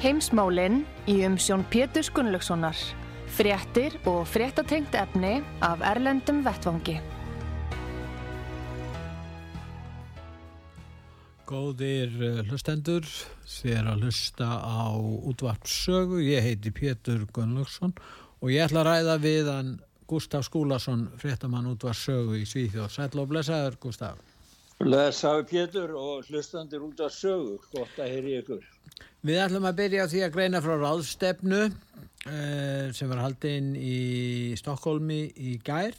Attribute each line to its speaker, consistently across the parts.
Speaker 1: Heimsmálinn í umsjón Pétur Gunnlaugssonar. Fréttir og fréttatengt efni af Erlendum Vettvangi.
Speaker 2: Góðir eh, hlustendur, þér að hlusta á útvarpssögu. Ég heiti Pétur Gunnlaugsson og ég ætla að ræða við hann Gustaf Skúlason, fréttamann útvarpssögu í Svíþjóð. Sæl og blessaður, Gustaf.
Speaker 3: Blessaður Pétur og hlustandir útvarpssögu. Gott að heyri ykkur.
Speaker 2: Við ætlum að byrja því að greina frá ráðstefnu eh, sem var haldinn í Stokkólmi í gær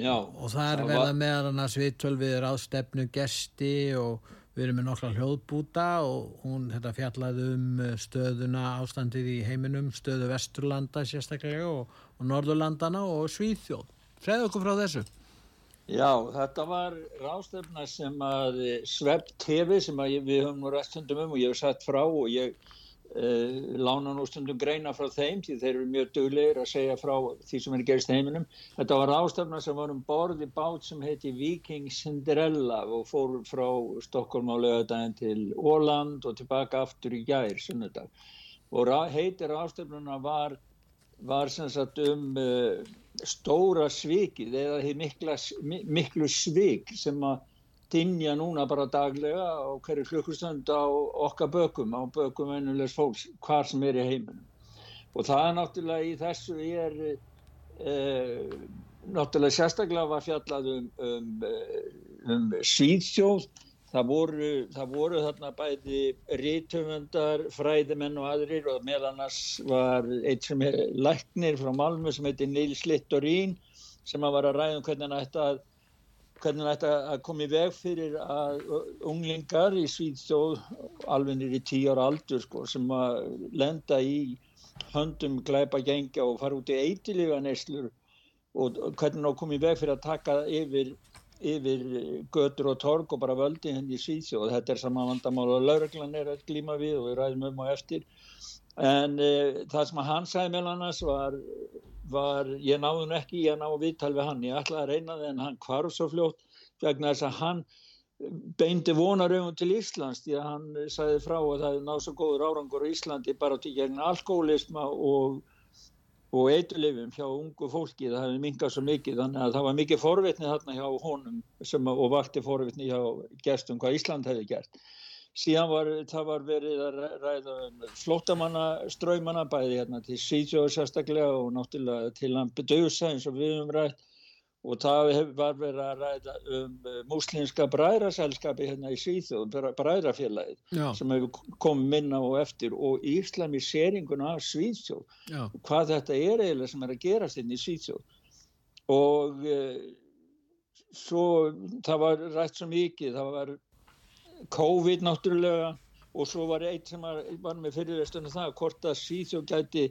Speaker 3: Já,
Speaker 2: og það verða
Speaker 3: var-
Speaker 2: með hann að svittöl við ráðstefnu gesti og við erum með nokkla hljóðbúta og hún þetta fjallaði um eh, stöðuna ástandið í heiminum, stöðu Vesturlanda sérstaklega og, og Norðurlandana og Svíþjóð. Segðu okkur frá þessu.
Speaker 3: Já, þetta var rástefna sem að Svepp TV sem við höfum nú rætt stundum um og ég hef sett frá og ég uh, lána nú stundum greina frá þeim því þeir eru mjög duglegir að segja frá því sem er gerist í heiminum. Þetta var rástefna sem var um borð í bát sem heiti Viking Cinderella og fór frá Stokkólm á lögadaginn til Óland og tilbaka aftur í gær, sunnudag. Og heitir rástefnuna var var sem sagt um uh, stóra svikið eða því mikla, mi- miklu svik sem að dinja núna bara daglega á hverju klukkustund á okkar bökum, á bökum vennulegs fólks, hvar sem er í heiminum. Og það er náttúrulega í þessu er uh, náttúrulega sérstaklega var fjallað um, um, eh, um síðsjóð Það voru, það voru þarna bæði rítumundar, fræðimenn og aðrir og meðal annars var eitt sem er læknir frá Malmö sem heitir Nils Littorín sem var að ræða um hvernig hann ætti að, að koma í veg fyrir að unglingar í Svíðsjóð alveg nýri tíu ára aldur sko, sem að lenda í höndum glæpa gengja og fara út í eitilífa neyslur og hvernig hann koma í veg fyrir að taka yfir yfir götur og torg og bara völdi henni í Svíþjóð. Þetta er sama vandamál og lauruglan er að glíma við og við ræðum um og eftir. En uh, það sem hann sagði meðal annars var, var ég náði hún ekki, ég náði viðtal við hann. Ég ætlaði að reyna það en hann hvarf svo fljótt vegna þess að hann beindi vonaröfum til Íslands því að hann sagði frá að það er náð svo góður árangur á Íslandi bara til gegn alkoholisma og og eiturlifum hjá ungu fólki það hefði minkað svo mikið þannig að það var mikið forvitni þarna hjá honum sem, og vakti forvitni hjá gestum hvað Ísland hefði gert. Síðan var það var verið að ræ- ræða um flóttamannaströymana bæði hérna til Svíþjóður sérstaklega og náttúrulega til Lampedusa eins og við höfum rætt og það var verið að ræða um uh, múslinska bræðraselskapi hérna í Svíþjóð, bræ- bræðrafélagið sem hefur komið minna og eftir og íslamiseringun af Svíþjóð.
Speaker 2: Já,
Speaker 3: hvað þetta er eiginlega sem er að gerast inn í Svíþjóð. Og uh, svo það var rætt svo mikið það var COVID náttúrulega og svo var eitt sem var, var með fyrirrestunum það hvort að Svíþjóð gæti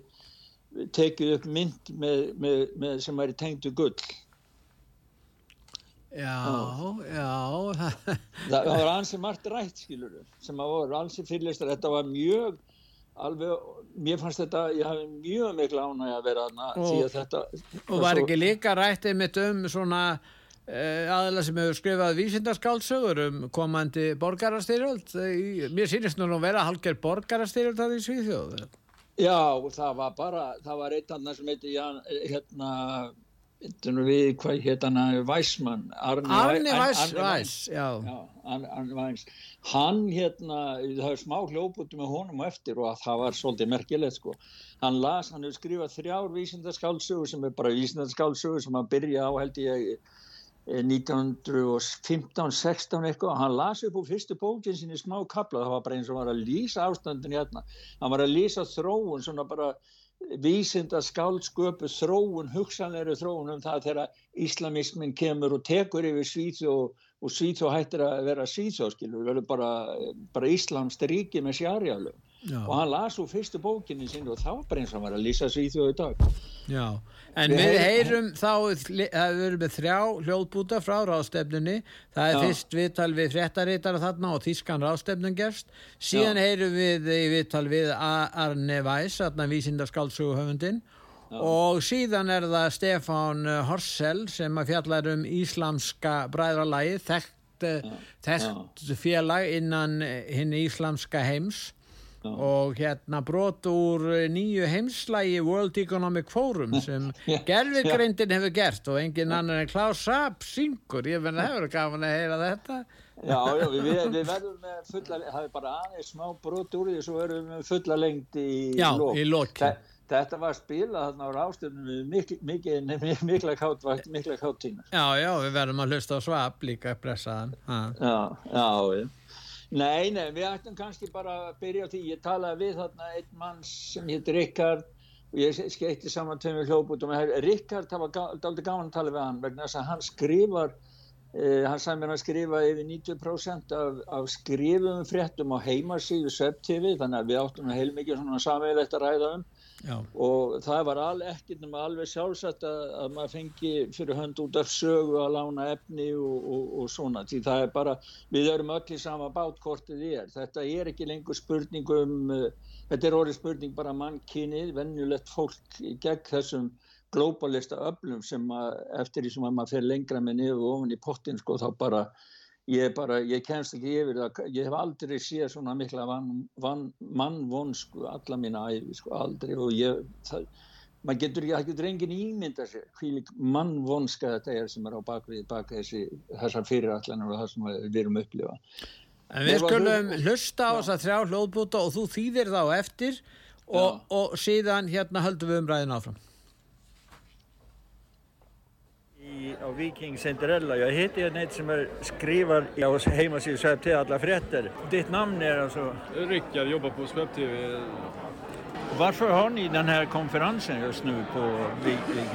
Speaker 3: tekið upp mynd með, með, með sem í tengdu gull
Speaker 2: já, já,
Speaker 3: það, var ansi margt rætt skilur sem að voru ansi fyrirlestar þetta var mjög alveg, mér fannst þetta ég hafi mjög mikla ánægja að vera þarna
Speaker 2: Og-
Speaker 3: að þetta
Speaker 2: og var ekki líka rættið mitt um svona uh, aðeins sem hefur skrifað vísindarskáldsögur um komandi borgarastyrjöld. Mér sýnist nú nú vera halger borgarastyrjöld að því Svíþjóð.
Speaker 3: Já, það var bara, það var eitt annar sem heiti hérna við, hvað heit hann, Væsmann, Arni,
Speaker 2: Arni
Speaker 3: Ar-
Speaker 2: Væs,
Speaker 3: Arni
Speaker 2: Væs, já.
Speaker 3: Já, Arni, Arni Væs. Hann hérna, það er smá hljóputu með honum á eftir og það var svolítið merkilegt sko. Hann las, hann hefur skrifað þrjár vísindaskáldsögur sem er bara vísindaskáldsögur sem að byrja á held ég eh, 1915-16 eitthvað og hann las upp úr fyrstu bókin sinni smá kapla, það var bara eins og hann var að lýsa ástandin hérna, hann var að lýsa þróun svona bara vísinda skáldsköpu þróun, hugsanleiri þróun um það þegar islamismin kemur og tekur yfir Svíþjó og Svíþjó hættir að vera Svíþjó skilur, verður bara, bara Íslamst ríki með sjarjálum og hann las úr fyrstu bókinni sín og þá bara eins og hann var að lýsa Svíþjó í dag.
Speaker 2: Já, en við, við heyrum þá, það verður með þrjá hljóðbúta frá ráðstefnunni. Það er Já. fyrst viðtal við fréttaritara þarna og þískan ráðstefnun gerst. Síðan Já. heyrum við viðtal við Arne Weiss, þarna vísindarskáldsugahöfundin og síðan er það Stefán Horsell sem að fjallar um íslamska bræðralægi þekkt, þekkt félag innan hinn íslamska heims Já. og hérna brot úr nýju heimslægi World Economic Forum sem gerfigreindin hefur gert og engin annar en Klaus Rapp syngur, ég það hefur gafin að heyra þetta.
Speaker 3: Já, já, við, við verðum með fulla það er bara aðeins smá brot úr því svo verðum við með fulla lengt í
Speaker 2: já, lók í lóki
Speaker 3: Þetta var spilað þarna á rástöfnum mikið, mikla kátt mikla káttíma.
Speaker 2: Já, já, við verðum að hlusta á svap líka pressaðan
Speaker 3: Já, já, já Nei, nei, við ættum kannski bara að byrja á því. Ég talaði við þarna einn mann sem hétt Rickard og ég skeitti saman tveimur hljóputum. Rickard, það var aldrei gáðan að tala við hann vegna þess að hann skrifar, eh, hann sagði mér að skrifa yfir 90% af, af skrifum fréttum á heimasíðu SEP-TV þannig að við áttum heilmikið svona samveilegt að ræða um Já. og það var al, ekkert nema alveg sjálfsagt að, að maður fengi fyrir hönd út af sögu að lána efni og, og, og svona því það er bara, við erum öll í sama bátkortið er, þetta er ekki lengur spurning um, uh, þetta er orðið spurning bara mannkynnið, vennulegt fólk gegn þessum glóbalista öflum sem að, eftir því sem að maður fer lengra með niður og ofan í pottin sko þá bara ég bara, ég kemst ekki yfir það, ég hef aldrei séð svona mikla mannvonsku alla mína æfi, sko, aldrei og ég, það, maður getur ekki, það getur engin ímynda sér hvílik mannvonska þetta er sem er á bakvið, bak þessi, þessar fyrirætlanir og það sem við erum upplifa.
Speaker 2: En við skulum hlusta á þess að þrjá hljóðbúta og þú þýðir þá eftir og, og síðan hérna höldum við umræðin áfram.
Speaker 4: Á Viking Cinderella. Jag heter ju ett som är skriver hos hemsidan Swebb TV alla frätter. Ditt namn är alltså?
Speaker 5: Rickard, jobbar på Swebb TV.
Speaker 4: Varför har ni den här konferensen just nu på Viking?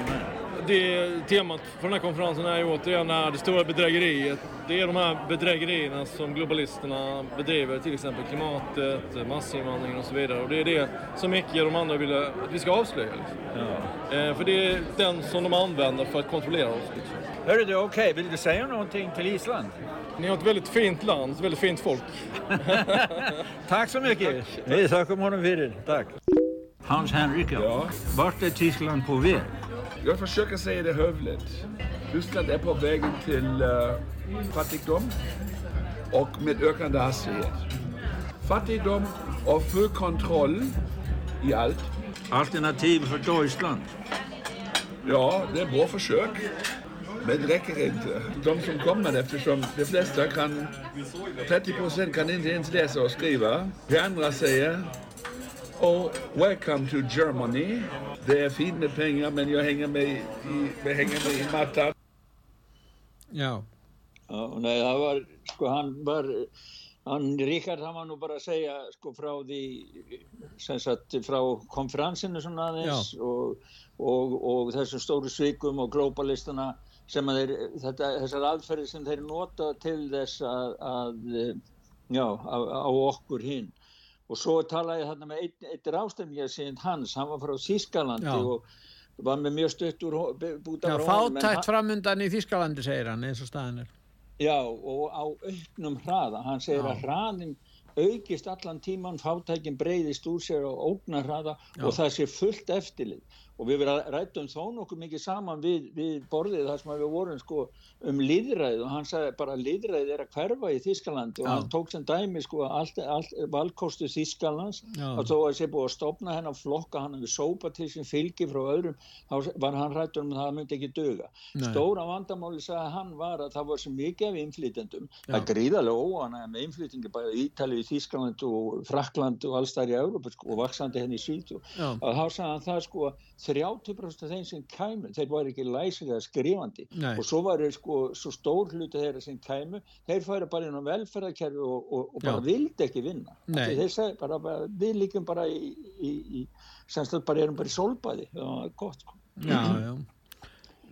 Speaker 5: Det temat för den här konferensen är ju återigen det stora bedrägeriet. Det är de här bedrägerierna som globalisterna bedriver, till exempel klimatet, massinvandringen och så vidare. Och det är det som Micke och de andra vill att vi ska avslöja. Liksom. Ja. Eh, för det är den som de använder för att kontrollera oss. Liksom.
Speaker 4: Hörru du, okej, okay. vill du säga någonting till Island?
Speaker 5: Ni har ett väldigt fint land, ett väldigt fint folk.
Speaker 4: Tack så mycket! Hej, tack om honom Tack! Hans Henrika, ja. vart är Tyskland på väg?
Speaker 6: Jag försöker säga det hövligt. Ryssland är på vägen till uh, fattigdom och med ökande hastighet. Fattigdom och full kontroll i allt.
Speaker 4: Alternativ för Deutschland?
Speaker 6: Ja, det är bra försök. Men det räcker inte. De som kommer eftersom de flesta kan, 30 procent kan inte ens läsa och skriva. De andra säger Oh, welcome to Germany. Det är fint med pengar men jag hänger med i, jag hänger med i mattan.
Speaker 2: Já.
Speaker 3: Já, nei, það var, sko, hann var, hann, Ríkard, hann var nú bara að segja, sko, frá því, sem sagt, frá konferansinu svona aðeins og, og, og þessum stóru svikum og globalistana sem að þeir, þetta, þessar aðferði sem þeir nota til þess að, að já, á okkur hinn og svo talaði þarna með einn, einn rástefningar síðan hans, hann var frá Þískalandi og var með mjög stutt úr búta
Speaker 2: Já, fátækt framundan í Þískalandi segir hann eins og staðin er
Speaker 3: Já, og á auknum hraða, hann segir Já. að hraðin aukist allan tíman, fátækin breyðist úr sér og ógnar hraða Já. og það sé fullt eftirlið og við rættum þó nokkuð mikið saman við, við borðið þar sem við vorum sko um liðræð og hann sagði bara liðræð er að hverfa í Þískalandi og hann tók sem dæmi sko allt, allt valkostu Þískalans og þó að sé búið að stopna henn að flokka hann við sópa til sem fylgi frá öðrum þá var hann rættur um að það myndi ekki döga Nei. stóra vandamáli sagði hann var að það var svo mikið af inflytendum það er gríðarlega óanæg með inflytengi bæðið Ítalið, Þískaland og Frakland og alls þar í Európa sko og vaksandi henni í Svítu og þá sagði hann það sko 30% af þeim sem kæmu, þeir var ekki læsilega skrifandi
Speaker 2: Nei.
Speaker 3: og svo var þeir sko, svo stór hluti þeirra sem kæmu, þeir færi bara inn á velferðarkerfi og, og, og bara vildi ekki vinna. Þeir segi bara, bara, við líkum bara í, í, í semst að bara erum bara í solbæði, það var gott sko.
Speaker 2: Já, já.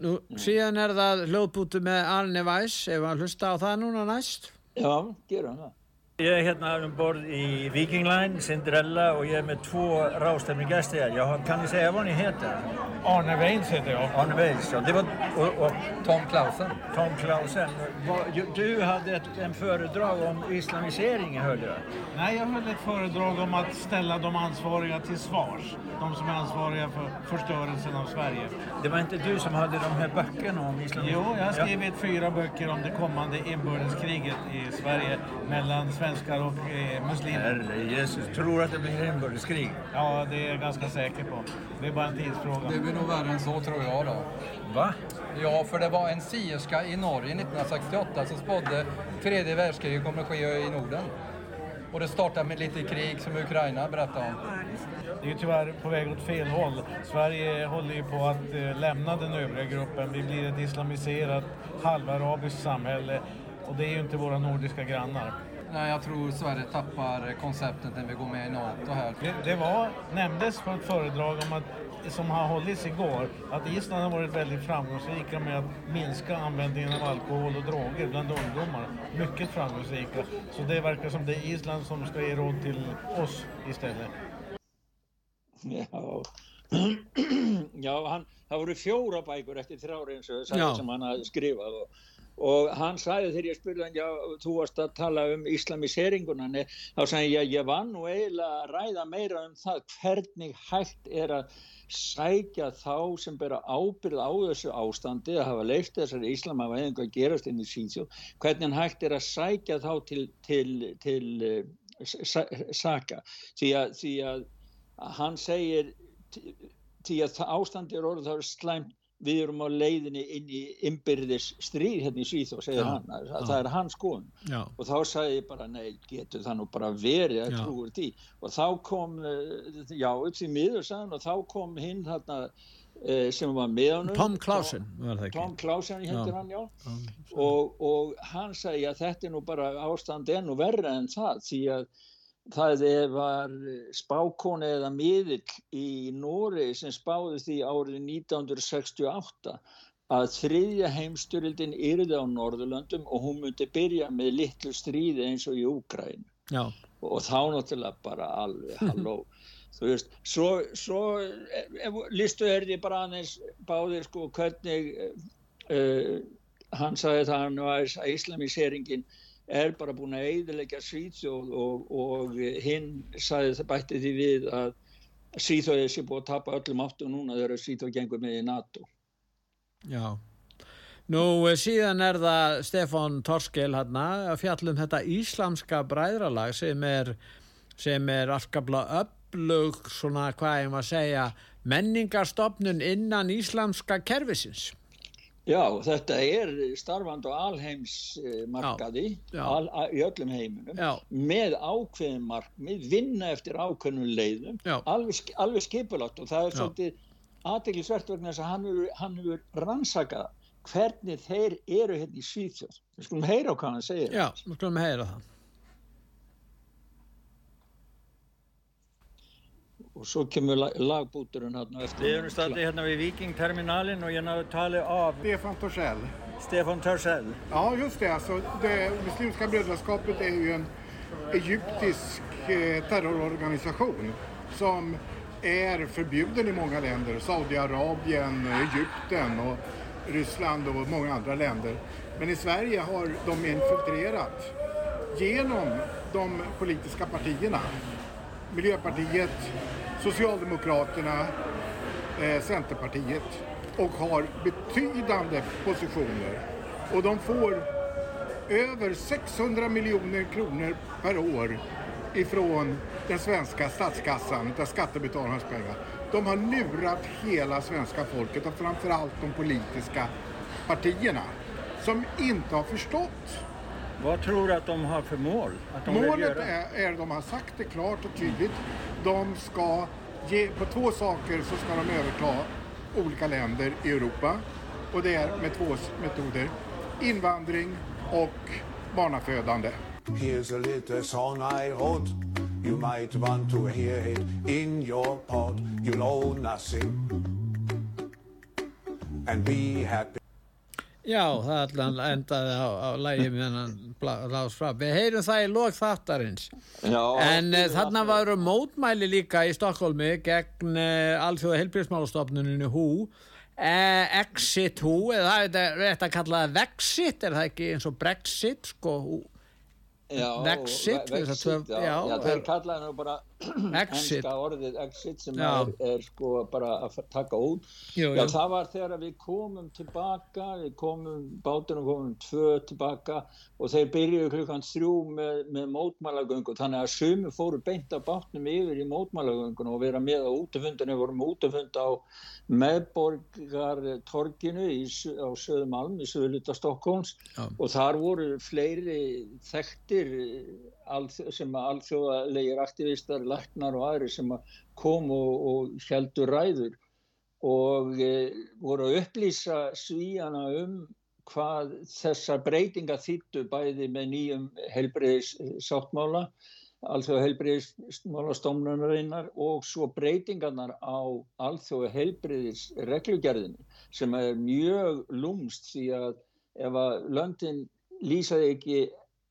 Speaker 2: Nú, síðan er það hljóðbútu með Arne Weiss, ef að hlusta á það núna næst.
Speaker 3: Já, gerum það.
Speaker 4: Jag är hérna um borð i Viking Line, Cinderella och jag är med två Raustemning gäster här. Jag, kan ni säga vad ni heter?
Speaker 7: Arne Weins heter jag.
Speaker 4: Arne Weiss, ja. Det var, och, och
Speaker 7: Tom Clausen.
Speaker 4: Tom Clausen. Du hade ett en föredrag om islamisering, hörde jag.
Speaker 7: Nej, jag höll ett föredrag om att ställa de ansvariga till svars. De som är ansvariga för förstörelsen av Sverige.
Speaker 4: Det var inte du som hade de här böckerna om islamisering?
Speaker 7: Jo, jag har skrivit fyra böcker om det kommande inbördeskriget i Sverige mellan svenskar och eh, muslimer.
Speaker 4: Herre Jesus, tror att det blir inbördeskrig?
Speaker 7: Ja, det är jag ganska säker på. Det är bara en tidsfråga.
Speaker 8: Det blir nog värre än så tror jag då.
Speaker 4: Va?
Speaker 8: Ja, för det var en sierska i Norge 1968 som spådde tredje världskriget kommer att ske i Norden. Och det startade med lite krig som Ukraina berättade om.
Speaker 7: Det är ju tyvärr på väg åt fel håll. Sverige håller ju på att eh, lämna den övriga gruppen. Vi blir ett islamiserat halvarabiskt samhälle och det är ju inte våra nordiska grannar.
Speaker 8: Nej, jag tror Sverige tappar konceptet när vi går med i NATO här.
Speaker 7: Det, det var, nämndes på ett föredrag om att, som har hållits igår att Island har varit väldigt framgångsrika med att minska användningen av alkohol och droger bland ungdomar. Mycket framgångsrika. Så det verkar som det är Island som ska ge råd till oss istället.
Speaker 3: Já, já hann, það voru fjóra bækur eftir þrjári eins og
Speaker 2: Já.
Speaker 3: sagði sem hann hafði skrifað og, og hann sagði þegar ég spurði hann, já, þú varst að tala um islamiseringuna, þá sagði ég, ég var nú eiginlega að ræða meira um það hvernig hægt er að sækja þá sem bera ábyrð á þessu ástandi að hafa leift þessari íslama að einhver gerast inn í síðsjó, hvernig hægt er að sækja þá til, til, til, til sa, saka, því að, því að hann segir því að ástandi er orðið það er slæmt við erum á leiðinni inn í innbyrðis stríð hérna í Svíþó, segir
Speaker 2: Já,
Speaker 3: hann. Það,
Speaker 2: já.
Speaker 3: það er hans skoðun.
Speaker 2: Já,
Speaker 3: og þá sagði ég bara nei, getur það nú bara verið að trúur því? Og þá kom, eh, já, upp því miður sagði hann og þá kom hinn þarna eh, sem var með honum.
Speaker 2: Tom ekki.
Speaker 3: Tom Clausen
Speaker 2: Já.
Speaker 3: hendur hann, já. Og, og hann sagði að þetta er nú bara ástand er nú verra en það því að það var spákoni eða miðill í Nóri sem spáði því árið 1968 að þriðja heimstyrildin yrði á Norðurlöndum og hún myndi byrja með litlu stríði eins og í Úgræn og þá náttúrulega bara alveg halló. Þú veist, svo, svo listu er því bara aðeins báðir sko hvernig uh, hann sagði það hann var að islamiseringin er bara búin að eiðilegja Svíþjóð og, og hinn sagði það bætti því við að Svíþjóð er sér búið að tapa öllum áttu núna þegar Svíþjóð gengur með í NATO
Speaker 2: já. Nú eh, síðan er það Stefán Torskel hérna að fjalla um þetta íslamska bræðralag sem er, sem er allskapla öflug svona hvað ég maður að segja menningarstofnun innan íslamska kerfisins.
Speaker 3: Já, þetta er starfand á alheims markaði
Speaker 2: Já, já.
Speaker 3: al, í öllum heiminum
Speaker 2: Já.
Speaker 3: með ákveðin markmið, vinna eftir ákveðnum leiðum, alveg, alveg skipulagt og það er
Speaker 2: Já.
Speaker 3: svolítið aðteglisvert vegna þess að hann hefur, rannsakað hvernig þeir eru hérna í Svíþjóð. Við skulum heyra hvað hann segir.
Speaker 2: Já, við skulum heyra það.
Speaker 3: Og svo kemur lag, lagbúturinn hann eftir.
Speaker 4: Vi är stadigt hérna vid Vikingterminalen och jag talar av
Speaker 9: Stefan Torssell.
Speaker 4: Stefan Törsell.
Speaker 9: Ja, just det. Alltså, det Muslimska brödraskapet är ju en egyptisk eh, terrororganisation som är förbjuden i många länder. Saudiarabien, Egypten och Ryssland och många andra länder. Men i Sverige har de infiltrerat genom de politiska partierna. Miljöpartiet, Socialdemokraterna, eh, Centerpartiet och har betydande positioner. Och de får över 600 miljoner kronor per år ifrån den svenska statskassan, där skattebetalarnas pengar. De har lurat hela svenska folket och framförallt de politiska partierna som inte har förstått
Speaker 4: vad tror du att de har för mål? Att de vill
Speaker 9: Målet är, är, de har sagt det klart och tydligt, de ska ge, på två saker så ska de överta olika länder i Europa. Och det är med två metoder. Invandring och barnafödande.
Speaker 10: Here's a little song I wrote. You might want to hear it in your pod. You'll owe nothing and be happy.
Speaker 2: Já, það allan endaði á, á lægi með hann Lás Frá. Við heyrum það í lók þáttarins.
Speaker 3: Já,
Speaker 2: En
Speaker 3: fyrir
Speaker 2: þarna varu mótmæli líka í Stokkólmi gegn uh, alþjóða helbriðsmálastofnuninu HÚ, uh, Exit HÚ, eða það er þetta rétt að kalla það Vexit, er það ekki eins og Brexit, sko,
Speaker 3: Já,
Speaker 2: Vexit,
Speaker 3: ve- Vexit,
Speaker 2: tvö-
Speaker 3: já,
Speaker 2: já,
Speaker 3: já, þeir
Speaker 2: er-
Speaker 3: kallaði nú bara
Speaker 2: Exit.
Speaker 3: orðið exit sem
Speaker 2: Já.
Speaker 3: er, er sko bara að taka út
Speaker 2: Jú,
Speaker 3: já,
Speaker 2: jú.
Speaker 3: það var þegar við komum tilbaka við komum, bátunum komum tvö tilbaka og þeir byrjuðu klukkan þrjú með, með mótmælagöngu þannig að sumi fóru beint af bátnum yfir í mótmælagöngun og vera með á útafundinu, við vorum útafund á meðborgartorginu í, á Söðumalm í Söðuluta Stokkóns
Speaker 2: Já.
Speaker 3: og þar voru fleiri þekktir sem að alþjóðalegir aktivistar, læknar og aðri sem að kom og, og heldur ræður og e, voru að upplýsa svíjana um hvað þessar breytinga þýttu bæði með nýjum helbriðis sáttmála, alþjóða helbriðismála stofnunarinnar og svo breytingarnar á alþjóða helbriðis reglugerðinni sem er mjög lúmst því að ef að löndin lýsaði ekki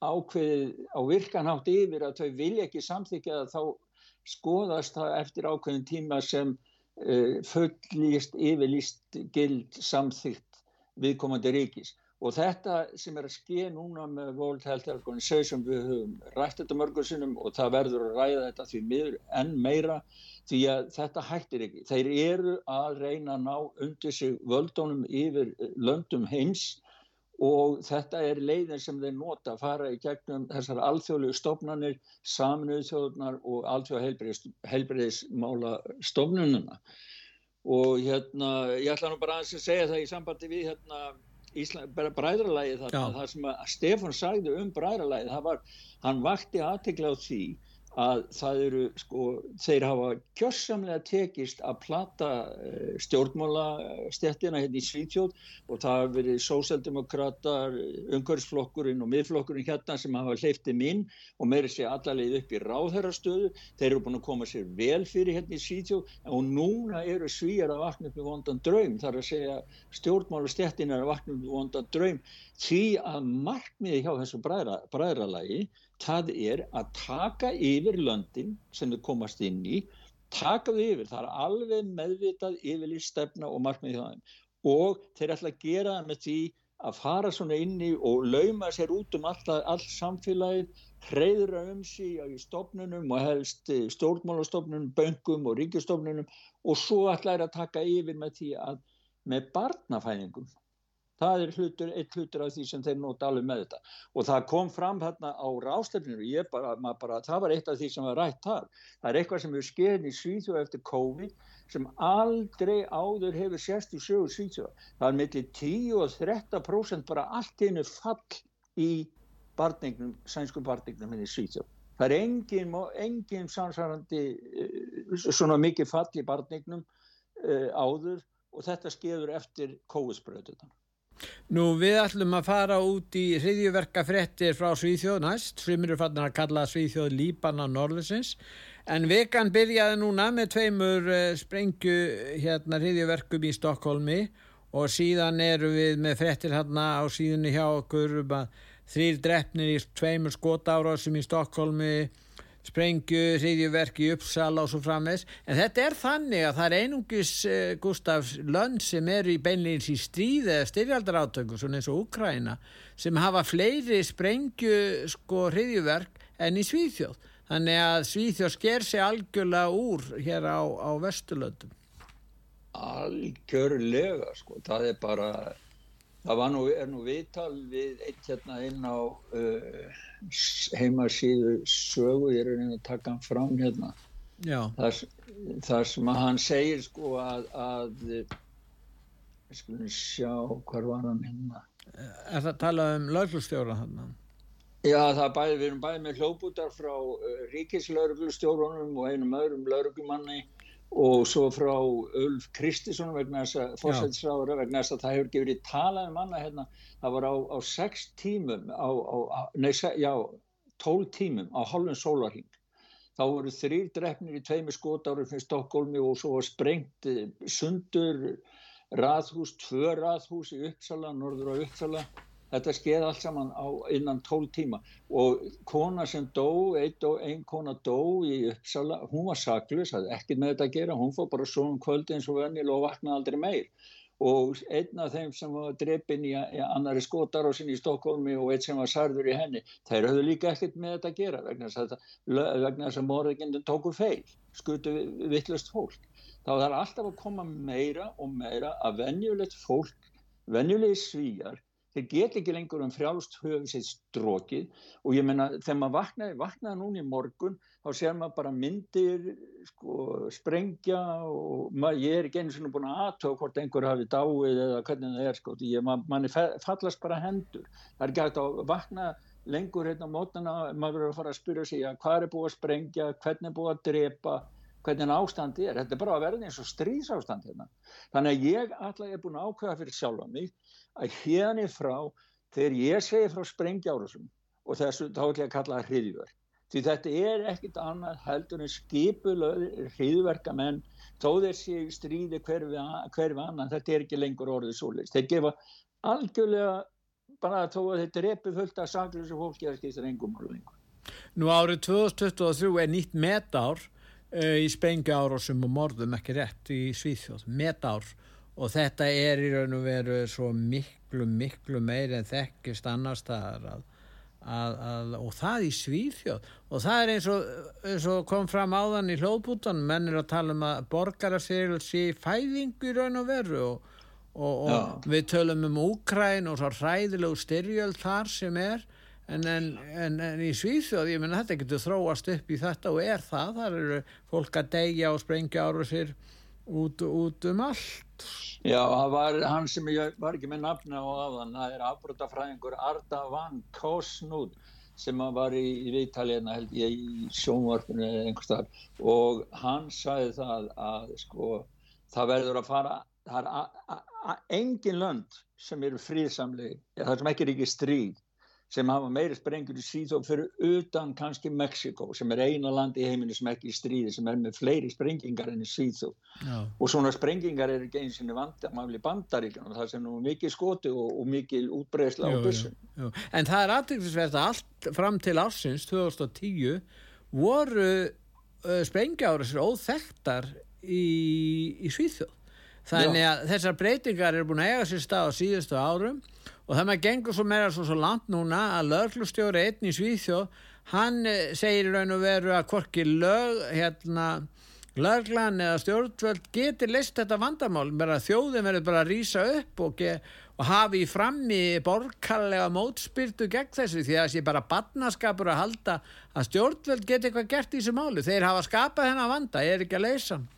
Speaker 3: ákveðið á virkanhátt yfir að þau vilja ekki samþykja þá skoðast það eftir ákveðin tíma sem uh, fullýst, yfirlýst, gild, samþygt viðkomandi ríkis. Og þetta sem er að ske núna með World Health Organization, við höfum rætt þetta mörgur sinnum og það verður að ræða þetta því miður enn meira því að þetta hættir ekki. Þeir eru að reyna að ná undir sig völdunum yfir löndum heims og þetta er leiðin sem þeir nota að fara í gegnum þessar alþjóðlegu stofnanir, saminuðu þjóðunar og alþjóða heilbreyðismála stofnununa. Og hérna, ég ætla nú bara aðeins að segja það í sambandi við hérna bræðralægi þarna, það sem að Stefán sagði um bræðralægi, það var, hann vakti aðtekla á því að það eru, sko, þeir hafa kjörsamlega tekist að plata uh, stjórnmálastéttina hérna í Svítjóð og það hafa verið sósaldemokrater, umhverfsflokkurinn og miðflokkurinn hérna sem hafa hleyftið inn og meiri sé allarleið upp í ráðherrastöðu. Þeir eru búin að koma sér vel fyrir hérna í Svítjóð og núna eru svíjar að vakna upp í vondan draum. Það er að segja stjórnmálastéttin er að vakna upp í vondan draum því að markmiði hjá þessu bræðra, bræðralagi það er að taka yfir löndin sem þau komast inn í, taka þau yfir, það er alveg meðvitað yfirlýst stefna og markmið þeim og þeir ætla að gera það með því að fara svona inn í og lauma sér út um all, all samfélagið, hreyðra um sig í stofnunum og helst eh, stjórnmálastofnunum, böngum og ríkistofnunum og svo ætla þeir að taka yfir með því að með barnafæðingum það er hlutur, eitt hlutur af því sem þeir nota alveg með þetta. Og það kom fram þarna á bara, það var eitt af því sem var rætt þar. Það er eitthvað sem hefur skeðin í Svíþjóð eftir COVID sem aldrei áður hefur sérst í sögur Svíþjóð það er millir 10 og 13% bara allt einu fall í barnignum, sænsku barnignum henni Svíþjóð. Það er engin, engin samsvarandi eh, svona mikið fall í barnignum uh, áður og þetta skeður eftir COVID-spröðutan
Speaker 2: Nú við ætlum að fara út í hriðjuverka frettir frá Svíþjóð næst, sem eru fannin að kalla Svíþjóð Líbana Norðusins, en vekan byrjaði núna með tveimur uh, sprengju hérna hriðjuverkum í Stokkólmi og síðan eru við með frettir hérna á síðunni hjá okkur um að þrýr drefnir í tveimur skotárásum í Stokkólmi, sprengju, hriðjuverk í Uppsala og svo framvegs. En þetta er þannig að það er einungis uh, Gustaf lönd sem eru í beinleins í stríði eða styrjaldarátöku, svona eins og Úkraina, sem hafa fleiri sprengju sko hriðjuverk en í Svíþjóð. Þannig að Svíþjóð sker sig algjörlega úr hér á, á Vesturlöndum.
Speaker 3: Algjörlega, sko, það er bara það var nú, er nú viðtal við eitt hérna inn á uh, heimasíðu sögu, ég er að reyna að taka hann fram hérna
Speaker 2: Já.
Speaker 3: þar, þar sem að hann segir sko að, að skulum sjá hvar var hann hérna
Speaker 2: Er það að tala um lauglustjóra hann?
Speaker 3: Já, það bæði, við erum bæði með hljóputar frá uh, ríkislauruglustjórunum og einum öðrum lauruglumanni og svo frá Ulf Kristisson vegna þess að fórsætisráður vegna þess að það hefur ekki verið talað um annað hérna, það var á, á sex tímum á, á, nei, já, tól tímum á halvun sólarhing þá voru þrýr drefnir í tveimi skotáru fyrir Stokkólmi og svo var sprengt eh, sundur raðhús, tvö raðhús í Uppsala, norður á Uppsala þetta skeið allt saman á innan tól tíma. Og kona sem dó, einn ein kona dó í Uppsala, hún var saklus, það er ekkert með þetta að gera, hún fór bara svo um kvöldi eins og vennil og vaknaði aldrei meir. Og einn af þeim sem var dreipin í, annari skotarásin í Stokkólmi og einn sem var sarður í henni, þeir höfðu líka ekkert með þetta að gera vegna þess að, að morðingindin tóku feil, skutu vittlust fólk. Þá þarf alltaf að koma meira og meira að venjulegt fólk, venjulegi svíjar þeir get ekki lengur um frjálst höfu sér strókið og ég menna þegar maður vaknaði, vaknaði núni í morgun þá sér maður bara myndir sko, sprengja og maður, ég er ekki einu svona búin að aðtöða hvort einhver hafi dáið eða hvernig það er sko, ég, man, manni fallast bara hendur. Það er ekki hægt að vakna lengur hérna á mótana, maður verður að fara að spyrja sig að hvað er búið að sprengja, hvernig er búið að drepa hvernig ástandi er, þetta er bara að verða eins og stríðsástand hérna. Þannig að ég alltaf er búin að ákveða fyrir sjálfa mig að hérna frá, þegar ég segi frá sprengjárasum og þessu þá ætlum ég að kalla það hriðjverk. Því þetta er ekkit annað heldur en skipulöður hriðverka menn þó þeir séu stríði hverfi hver annan, þetta er ekki lengur orðið svolítið. Þeir gefa algjörlega bara þó að þetta er epi fullt af saklusu fólki að skýsta reyngum og lengur.
Speaker 2: Nú árið 2023 er nýtt metár í spengjárósum og morðum ekki rétt í Svíþjóð, metár. Og þetta er í raun og veru svo miklu, miklu meir en þekkist annars það að, að, að, og það í Svíþjóð. Og það er eins og, eins og kom fram áðan í hlóðbútan menn er að tala um að borgarasegl sé fæðingu í raun og veru og, og, og við tölum um Úkræn og svo hræðilegu styrjöld þar sem er En, en, en, en í Svíþjóð, ég menna þetta getur þróast upp í þetta og er það, þar eru fólk að deyja og sprengja ára sér út, út um allt.
Speaker 3: Já, það var hann sem ég var ekki með nafna á aðan, það er afbrotafræðingur Arda Van Kosnud sem var í, í viðtaliðna held ég í sjónvarpinu eða einhvers þar og hann sagði það að sko það verður að fara, það er engin lönd sem eru fríðsamlegi, það sem ekki er ekki stríð sem hafa meiri sprengur í síðan fyrir utan kannski Mexiko sem er eina land í heiminu sem ekki í stríði sem er með fleiri sprengingar enn í síðan og svona sprengingar er ekki eins og vandamáli bandaríkjum það sem nú mikið skoti og, og mikið útbreysla á bussum.
Speaker 2: En það er aðtrygglisvert að allt fram til ársins 2010 voru uh, sprengjára sér óþektar í, í Svíþjóð. Þannig að þessar breytingar eru búin að eiga sér stað á síðustu árum og það maður gengur svo meira svo, svo langt núna að löglustjóri einn í Svíþjóð hann eh, segir raun og veru að hvorki lög hérna löglan eða stjórnvöld getur list þetta vandamál, bara þjóðin verður bara að rýsa upp og, og hafi í frammi borgarlega mótspyrtu gegn þessu því að það sé bara badnaskapur að halda að stjórnvöld getur eitthvað gert í þessu málu, þeir hafa skapað hennar vanda, ég er ekki að hann?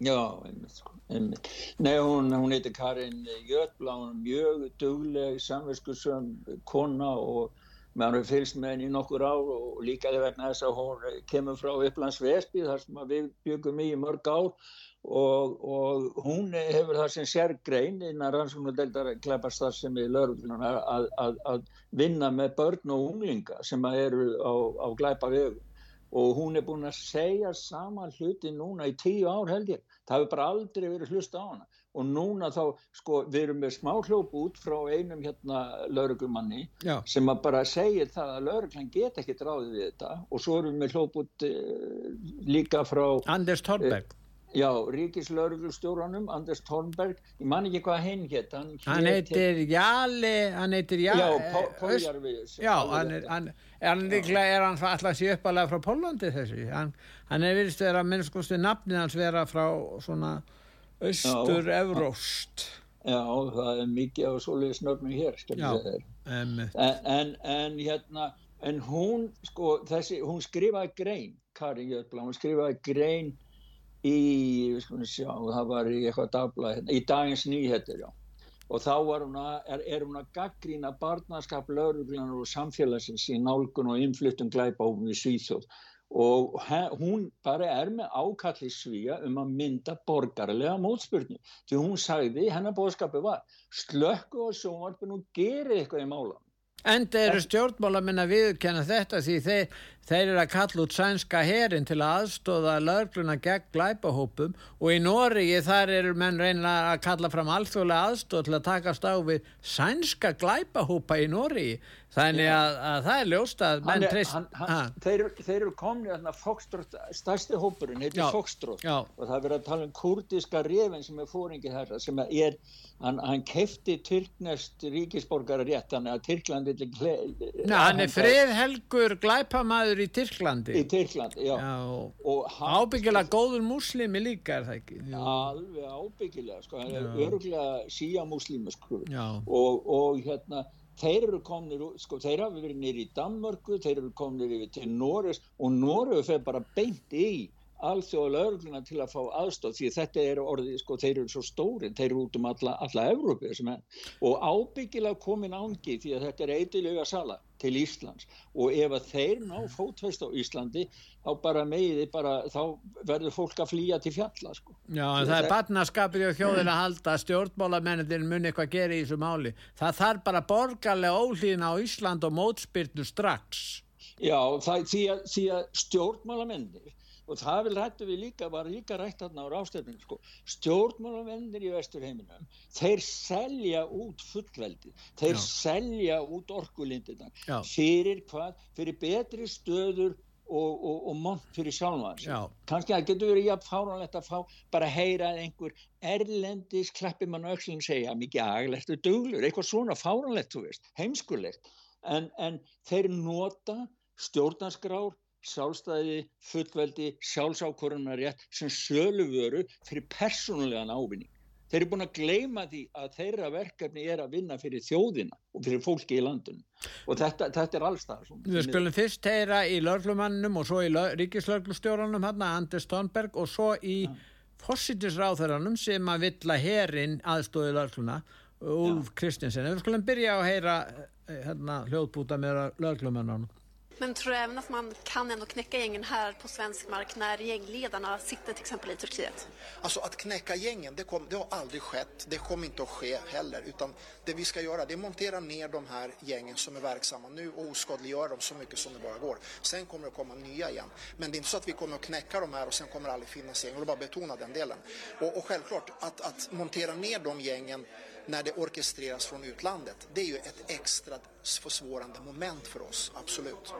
Speaker 3: Já, einmitt sko Nei, hún, hún heitir Karin Jötla, hún er mjög dugleg, samverskusum kona og maður hefur fylgst með henni í nokkur ár og líka þegar vegna þess að hún kemur frá Upplands Vespi þar sem við byggum í mörg ár og, og hún hefur það sem sérgrein innan rannsóknudeldar klæparstar sem er lögurlunar að, að, að vinna með börn og unglinga sem eru á, á glæpa vegu og hún er búin að segja sama hluti núna í tíu ár held ég. Það hefur bara aldrei verið hlusta á hana. Og núna þá, sko, við erum með smá hljóp út frá einum hérna lauruglumanni sem að bara segja það að lauruglan get ekki dráðið við þetta. Og svo erum við hljóp út uh, líka frá
Speaker 2: Anders Thornberg uh,
Speaker 3: Já, ríkislauruglustjóranum, Anders Thornberg, ég man ekki hvað henn hétt.
Speaker 2: Hann, hann heitir Jali, hann heitir Jali.
Speaker 3: Já, Póljarvi.
Speaker 2: Já, hann er, hann, hann líklega er hann alltaf sér uppalega frá Pólandi þessu. Hann, hann er virðist vera, minnskostu nafnið hans vera frá svona austur-evróst.
Speaker 3: Já, það er mikið á soliði snöfnum hér, skilja þeir. En, en, en hérna, en hún, sko, þessi, hún skrifaði grein, Karin Jötla, hún skrifaði grein í, sjá, það var í eitthvað dagblæð, hérna, í dagins nýhettir, já. Og þá hún að, er, er hún að gaggrína barnaskap, lauruglanar og samfélagsins í nálgun og innflyttum glæpáfum í Svíþjóð. og hún bara er með ákalli svíja um að mynda borgarlega mótspurnu því hún sagði, hennar bóðskapi var slökku og sjónvarpinu og gerið eitthvað í málan
Speaker 2: En þeir eru stjórnmálamenn að viðkenna þetta því þeir, þeir eru að kalla út sænska herin til að aðstóða lögluna gegn glæpahópum og í Nóriði þar eru menn reyna að kalla fram alþjóðlega aðstóð til að takast á við sænska glæpahópa í Nóriði. Þannig að, að það er ljóst að menn treyst...
Speaker 3: Þeir, þeir eru komnið að Fokstrótt, stærsti hópurinn heitir Fokstrótt og það er verið að tala um kurdiska reyfin sem er fóringið þessa sem er, hann, hann kefti Tyrknest ríkisborgara rétt, þannig að Tyrklandi
Speaker 2: Ná, hann er friðhelgur glæpamaður í Tyrklandi
Speaker 3: í Tyrklandi, já,
Speaker 2: já. ábyggilega góður muslimi líka er það ekki
Speaker 3: já. alveg ábyggilega sko. hann er örgulega síja muslimi sko. og, og hérna þeir eru komnir, sko, þeir hafi verið nýri í Danmörku, þeir eru komnir yfir til Norris og Norris fer bara beint í alþjóðlega örgluna til að fá aðstóð því þetta er orðið, sko, þeir eru svo stóri þeir eru út um alla, alla Evrópi og ábyggilega komin ángi því að þetta er eitthilega sala til Íslands. Og ef að þeir ná fótveist á Íslandi þá bara meði bara, þá verður fólk að flýja til fjalla sko.
Speaker 2: Já, en það er barnaskapir og þjóðin að halda stjórnmálamennir muni eitthvað að gera í þessu máli. Það þarf bara borgarlega ólíðin á Ísland og mótspyrnu strax.
Speaker 3: Já, það, því að, að stjórnmálamennir og það vil rættu við líka, var líka rætt þarna á rástefninu sko, stjórnmálumennir í vesturheiminum, þeir selja út fullveldi, þeir Já. selja út orkulindina fyrir hvað, fyrir betri stöður og, og, og mont fyrir sjálfans kannski það getur verið jafn fáránlegt að fá bara heyra einhver erlendis klappi mann aukslinn segja mikið aglegt og duglur, eitthvað svona fáránlegt, þú veist, heimskulegt. En, en þeir nota stjórnarskrár sjálfstæði, fullveldi, sjálfsákvörunarétt sem söluvöru fyrir persónulegan ávinning. Þeir eru búin að gleima því að þeirra verkefni er að vinna fyrir þjóðina og fyrir fólki í landunum og þetta, þetta er allstað.
Speaker 2: Við skulum fyrst heyra í lörglumannum og svo í ríkislörglustjóranum hérna, Anders Thornberg og svo í ja. fossitisráþaranum sem að vill að herin aðstóði lörgluna, Ulf ja. Kristinsen. Við skulum byrja að heyra eh, hérna, hljóðbúta með lörglumannunum.
Speaker 11: Men tror du även att man kan ändå knäcka gängen här på svensk mark när gängledarna sitter till exempel i Turkiet?
Speaker 12: Alltså att knäcka gängen, det, kom, det har aldrig skett. Det kommer inte att ske heller. Utan det vi ska göra det är montera ner de här gängen som är verksamma nu och oskadliggöra dem så mycket som det bara går. Sen kommer det komma nya igen. Men det är inte så att vi kommer att knäcka de här och sen kommer det aldrig finnas gäng. Jag vill bara betona den delen. Och, och självklart, att, att montera ner de gängen när det orkestreras från utlandet. Det är ju ett extra försvårande moment för oss, absolut.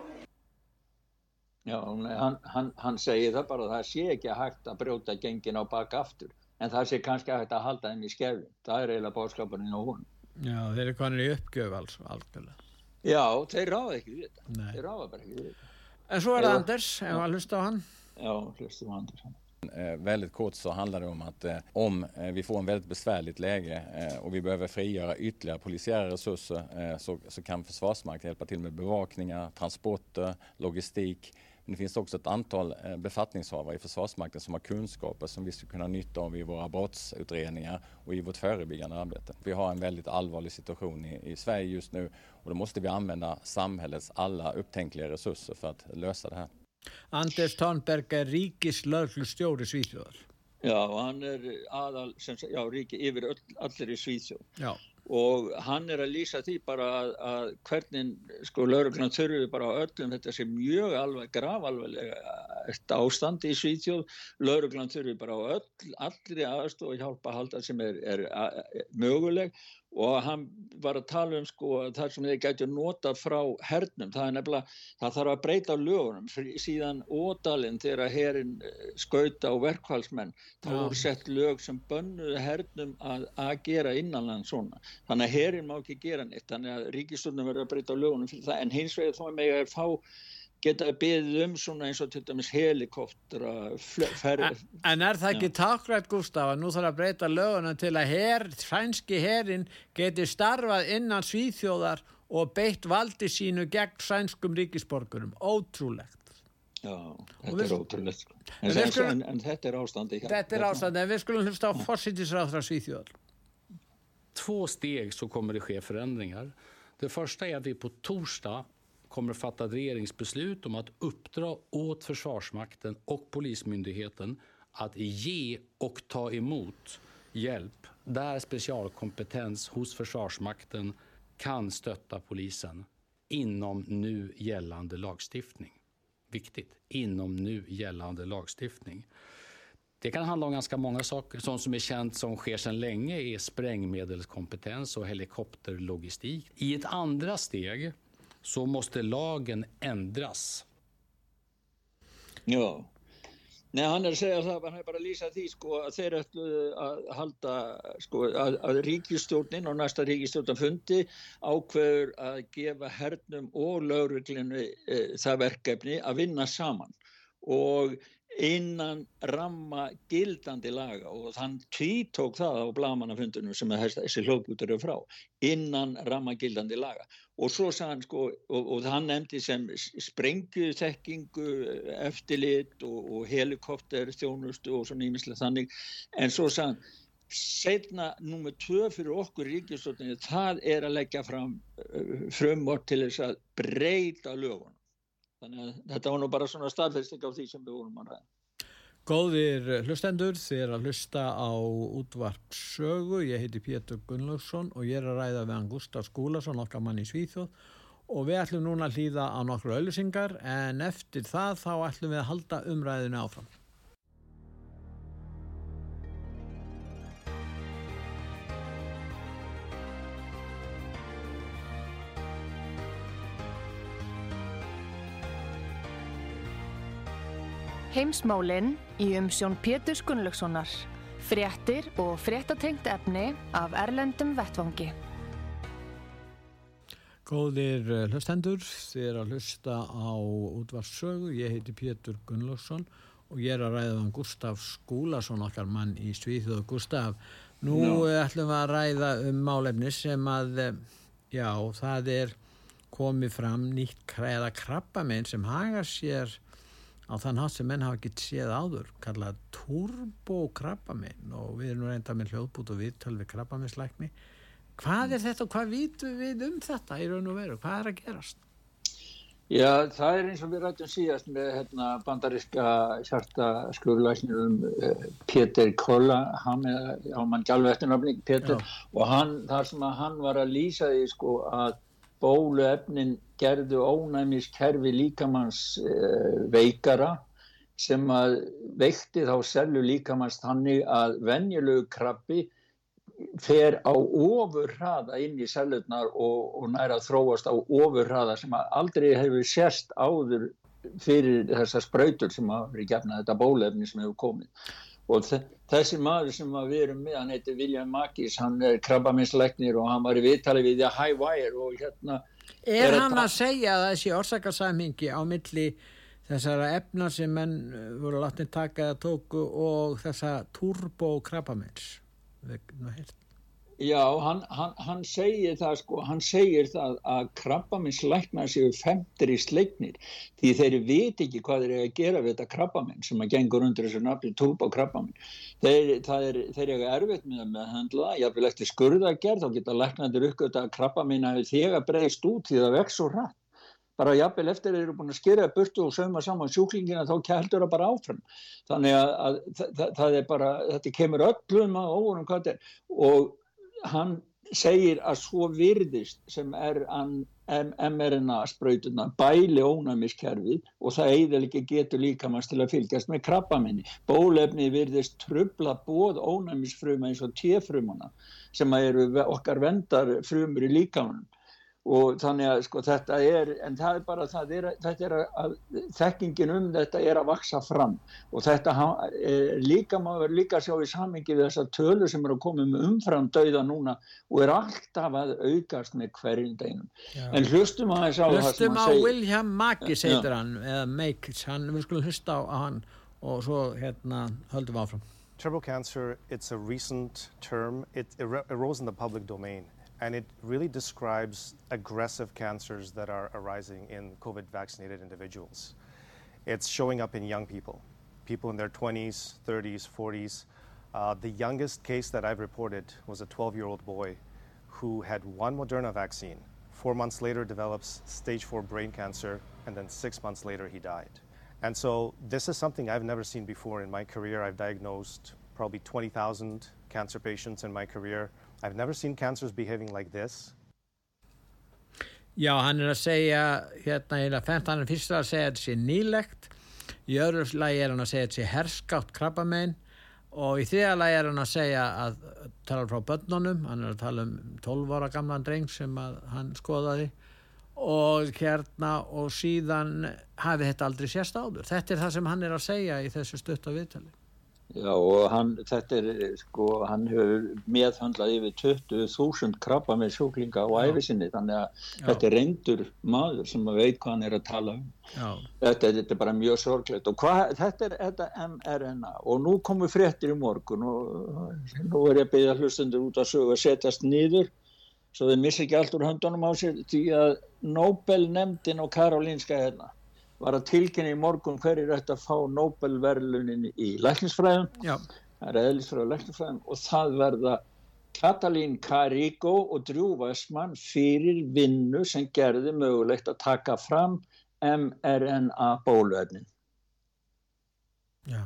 Speaker 3: Já, hann, hann, hann segir það bara það sé ekki að hægt að brjóta gengin á baka aftur en það sé kannski að hægt að halda henni í skefin það er eiginlega bóðskapurinn á hún
Speaker 2: Já, þeir eru konið í uppgjöf alls algjörlega.
Speaker 3: Já, þeir ráða ekki við þetta Nei. þeir ráða bara ekki við þetta
Speaker 2: En svo er það Anders, ef maður hlusta á hann
Speaker 3: Já, hlusta á Anders hann
Speaker 13: Eh, väldigt kort så handlar det om att eh, om eh, vi får en väldigt besvärligt läge och vi behöver frigöra ytterligare polisiära resurser så, så, kan Försvarsmakten hjälpa till med bevakningar, transporter, logistik. Men det finns också ett antal befattningshavare i Försvarsmakten som har kunskaper som vi skulle kunna nytta av i våra brottsutredningar och i vårt förebyggande arbete. Vi har en väldigt allvarlig situation i, i Sverige just nu och då måste vi använda samhällets alla upptänkliga resurser för att lösa det här.
Speaker 2: Anders Thornberg er ríkislörglustjóri Svíþjóðar.
Speaker 3: Já, hann er aðal, sem, já, ríki yfir öll, allir í Svíþjóð.
Speaker 2: Já.
Speaker 3: Og hann er að lýsa því bara að, að hvernig, sko, lauruglan þurfi bara á öllum þetta sem mjög alveg, grafalveglega ástandi í Svíþjóð. Lauruglan þurfi bara á öll, allir aðstof og hjálpa að halda sem er, er, er möguleg og hann var að tala um sko þar sem þeir gæti nota frá hernum, það er nefnilega, það þarf að breyta lögunum, síðan ódalinn þegar herin eh, skauta á verkfallsmenn, þá voru sett lög sem bönnuði hernum að, að gera innanland svona, þannig að herin má ekki gera neitt, þannig að ríkistundum verður að breyta lögunum fyrir það, en hins vegar þó með að fá geta beðið um svona eins og til dæmis helikóptera
Speaker 2: en, en er það ekki takkrætt Gustaf að nú þarf að breyta löguna til að her, sænski herin geti starfað innan svíþjóðar og beitt valdi sínu gegn sænskum ríkisborgurum. Ótrúlegt.
Speaker 3: Já, þetta við, er ótrúlegt. en, en, skulum, en þetta er ástandi
Speaker 2: Þetta er ástandi, en við skulum hlusta á fórsýttisráðra svíþjóðar.
Speaker 14: Två steg så kommer det ske förändringar. Det första är att vi på torsdag kommer att fatta ett regeringsbeslut om att uppdra åt Försvarsmakten och Polismyndigheten att ge och ta emot hjälp där specialkompetens hos Försvarsmakten kan stötta polisen inom nu gällande lagstiftning. Viktigt, inom nu gällande lagstiftning. Det kan handla om ganska många saker. Sånt som är känt som sker sedan länge är sprängmedelskompetens och helikopterlogistik. I ett andra steg så måste lagen ändras.
Speaker 3: Já, Nei, hann er að segja það, hann er bara að lýsa því sko að þeir ætlu að halda sko að, að ríkistjórnin og næsta ríkistjórnarfundi ákveður að gefa hernum og lauruglinu e, það verkefni að vinna saman og innan ramma gildandi laga og þann tvítók það á blamanafundunum sem þessi hljóðbútur eru frá innan ramma gildandi laga. Og svo sagði hann sko og, og hann nefndi sem sprengjuþekkingu eftirlit og, og helikopter þjónustu og svona ímislega þannig. En svo sagði hann setna nummið tvö fyrir okkur ríkjastofninu það er að leggja fram uh, frumvort til þess að breyta lögunum Þannig að þetta var nú bara svona staðfesting á því sem við vorum að ræða.
Speaker 2: Góðir hlustendur, þið er að hlusta á útvart sögu. Ég heiti Pétur Gunnlaugsson og ég er að ræða við hann Gustaf Skúlason, okkar mann í Svíþjóð. Og við ætlum núna að hlýða á nokkru auðlusingar en eftir það þá ætlum við að halda umræðinu áfram.
Speaker 1: Heimsmálinn í umsjón Pétur Gunnlaugssonar. Fréttir og fréttatengt efni af Erlendum Vettvangi.
Speaker 2: Góðir eh, hlustendur, þið er að hlusta á útvarssögu. Ég heiti Pétur Gunnlaugsson og ég er að ræða um Gustaf Skúlason, okkar mann í Svíþjóðu. Gustaf, nú no. ætlum við að ræða um málefni sem að, eh, já, það er komið fram nýtt kræða krabbamenn sem hagar sér á þann hátt sem menn hafa ekki séð áður kallað turbokrabbaminn og við erum reynda með hljóðbút og viðtöl við krabbaminslækni hvað er þetta og hvað vitum við um þetta í raun og veru, hvað er að gerast?
Speaker 3: Já, það er eins og við rættum síðast með hérna, bandariska hjartaskurðlæsnir um uh, Pétur Kolla. Hann er á mann gjálfættunafning Pétur og hann, þar sem að hann var að lýsa því sko að bóluefnin gerðu ónæmiskerfi líkamanns uh, veikara sem að veikti þá selju líkamanns þannig að venjulegu krabbi fer á ofurraða inn í sellurnar og, og næra þróast á ofurraða sem aldrei hefur sérst áður fyrir þessar spröytur sem hafa verið gefnað þetta bólefni sem hefur komið og þessi maður sem við erum með hann heitir William Makis, hann er krabbaminsleiknir og hann var í viðtali við The High Wire og hérna
Speaker 2: Er, er hann að segja að þessi orsakasamhingi á milli þessara efna sem menn uh, voru látið taka eða tóku og þessa turbo krabbamins vegna hérna
Speaker 3: Já, hann, hann, hann segir það sko, hann segir það að krabbamins læknar séu femtir í sleiknir því þeir veit ekki hvað þeir eru að gera við þetta krabbaminn sem að gengur undir þessu nafni túrba krabbaminn. Þeir, er, þeir eru erfitt með að meðhandla, vil eftir skurða að gera þá geta læknandir uppgötta að krabbaminn hafi þegar breyst út því það vex svo rætt. Bara jafnvel eftir þeir eru búin að skyrja burtu og sauma saman sjúklingina þá heldur það bara áfram. Þannig að, að það, það bara, þetta kemur öllum að óvurum hvað þetta er og hann segir að svo virðist sem mRNA sprautuna bæli ónæmiskerfið og það eiginlega ekki getur líkamast til að fylgjast með krabbamenni. Bólefni virðist trubla bóð ónæmisfruma eins og téfrumuna sem eru okkar vendar frumur í líkamannum og þannig að sko þetta er en það er bara það er, þetta er að þekkingin um þetta er að vaksa fram. Og þetta er líka maður líka sjá í samingi við þessar tölur sem eru að koma um umfram dauða núna og er alltaf að aukast með hverjum deginum. En hlustum að það
Speaker 2: sá hlustum á seg... William Makis heitir hann eða Makis, hann, við skulum hlusta á hann og svo hérna höldum við áfram.
Speaker 15: Turbo cancer, it's a recent term. It arose in the public domain and it really describes aggressive cancers that are arising in COVID vaccinated individuals. It's showing up in young people, people in their 20s, 30s, 40s. Uh, the youngest case that I've reported was a 12 year old boy who had one Moderna vaccine Four months later, develops stage four brain cancer, and then six months later, he died. And so, this is something I've never seen before in my career. I've diagnosed probably 20,000 cancer patients in my career. I've never seen cancers behaving like this.
Speaker 2: Já, hann er að segja, hérna, hérna, hann er fyrst að segja að þetta sé nýlegt, í öðru lagi er hann að segja að þetta sé herskátt krabbamein og í þriða lagi er hann að segja að tala frá börnunum, hann er að tala um 12 ára gamlan dreng sem hann skoðaði og hérna og síðan hafi þetta aldrei sérst áður. Þetta er það sem hann er að segja í þessu stutta viðtali.
Speaker 3: Já og hann, þetta er, sko, hann hefur meðhandlað yfir 20.000 krabba með sjúklinga á æfisinni þannig að Já. þetta er reyndur maður sem veit hvað hann er að tala um. Þetta, þetta er bara mjög sorglegt og hvað, þetta er þetta mRNA og nú komum við fréttir í morgun og nú er ég að beða hlustundur út að sögu að setjast nýður svo þau missi ekki allt úr höndunum á sér því að Nobel nefndin og Karolinska hérna var að tilkynna í morgun hverjir ætti að fá Nobelverlunin í læknisfræðum. Það er eðlisfræð og læknisfræðum og það verða Katalín Carrigo og Drew Westman fyrir vinnu sem gerði mögulegt að taka fram mRNA bóluefnin.
Speaker 2: Já.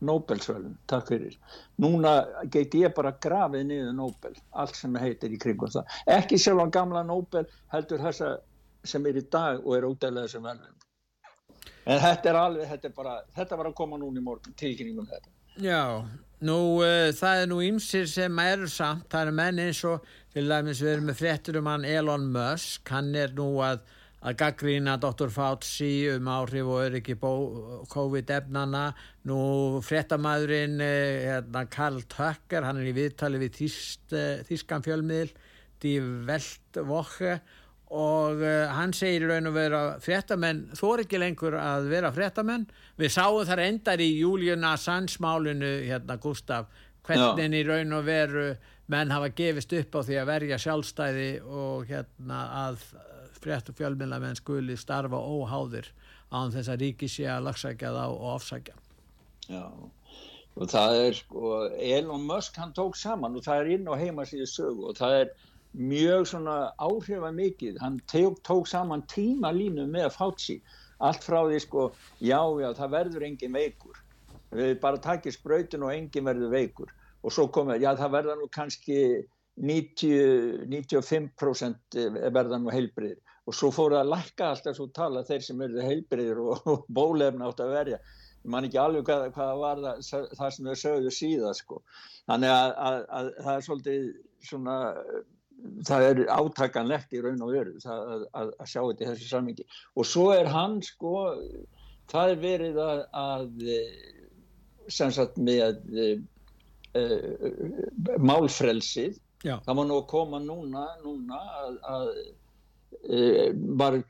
Speaker 3: Nobelsvölun, takk fyrir. Núna get ég bara grafið niður Nobel, allt sem heitir í kringum það. Ekki sjálf á gamla Nobel heldur þessa sem er í dag og er útæðilega þessum velum en þetta er alveg þetta, er bara, þetta var að koma núna í morgun tilkynningum þetta.
Speaker 2: Já, nú uh, það er nú ymsir sem eru samt, það er menn eins og til dæmis við erum með fréttur um hann Elon Musk, hann er nú að að gaggrína Dr. Fauci um áhrif og öryggi COVID-efnana nú fréttamaðurinn eh, hérna, Karl Tucker, hann er í viðtali við Þísk, eh, Þískan fjölmiðl Die Weltwoche og uh, hann segir í raun og veru að fréttamenn þór ekki lengur að vera fréttamenn. Við sáum þar endar í Julian Assange málinu hérna Gustaf hvernig í raun og veru menn hafa gefist upp á því að verja sjálfstæði og hérna að frétt og fjölmjölamenn skuli starfa óháðir án þess að ríki sé að lagsækja þá og ofsækja.
Speaker 3: Já. Og það er sko Elon Musk hann tók saman og það er inn á heimasíðu sögu og það er mjög svona áhrifa mikið hann tók, tók saman tímalínu með Fauci allt frá því sko já já það verður engin veikur. Við bara takir spröytun og engin verður veikur. Og svo komið já það verður nú kannski 90, 95% verða nú heilbriðir og svo fór það að lækka alltaf svo tala þeir sem verður heilbriðir og, og bólefna átt að verja. Ég man ekki alveg hvað, hvað var það, það sem þau sögðu síðan sko. Þannig að, að, að það er svolítið svona það er átakanlegt í raun og veru að, að, að sjá þetta í þessu sammingi og svo er hann sko það er verið að, að sem sagt með uh, málfrelsið.
Speaker 2: Já.
Speaker 3: það má nú að koma núna, núna að uh, bara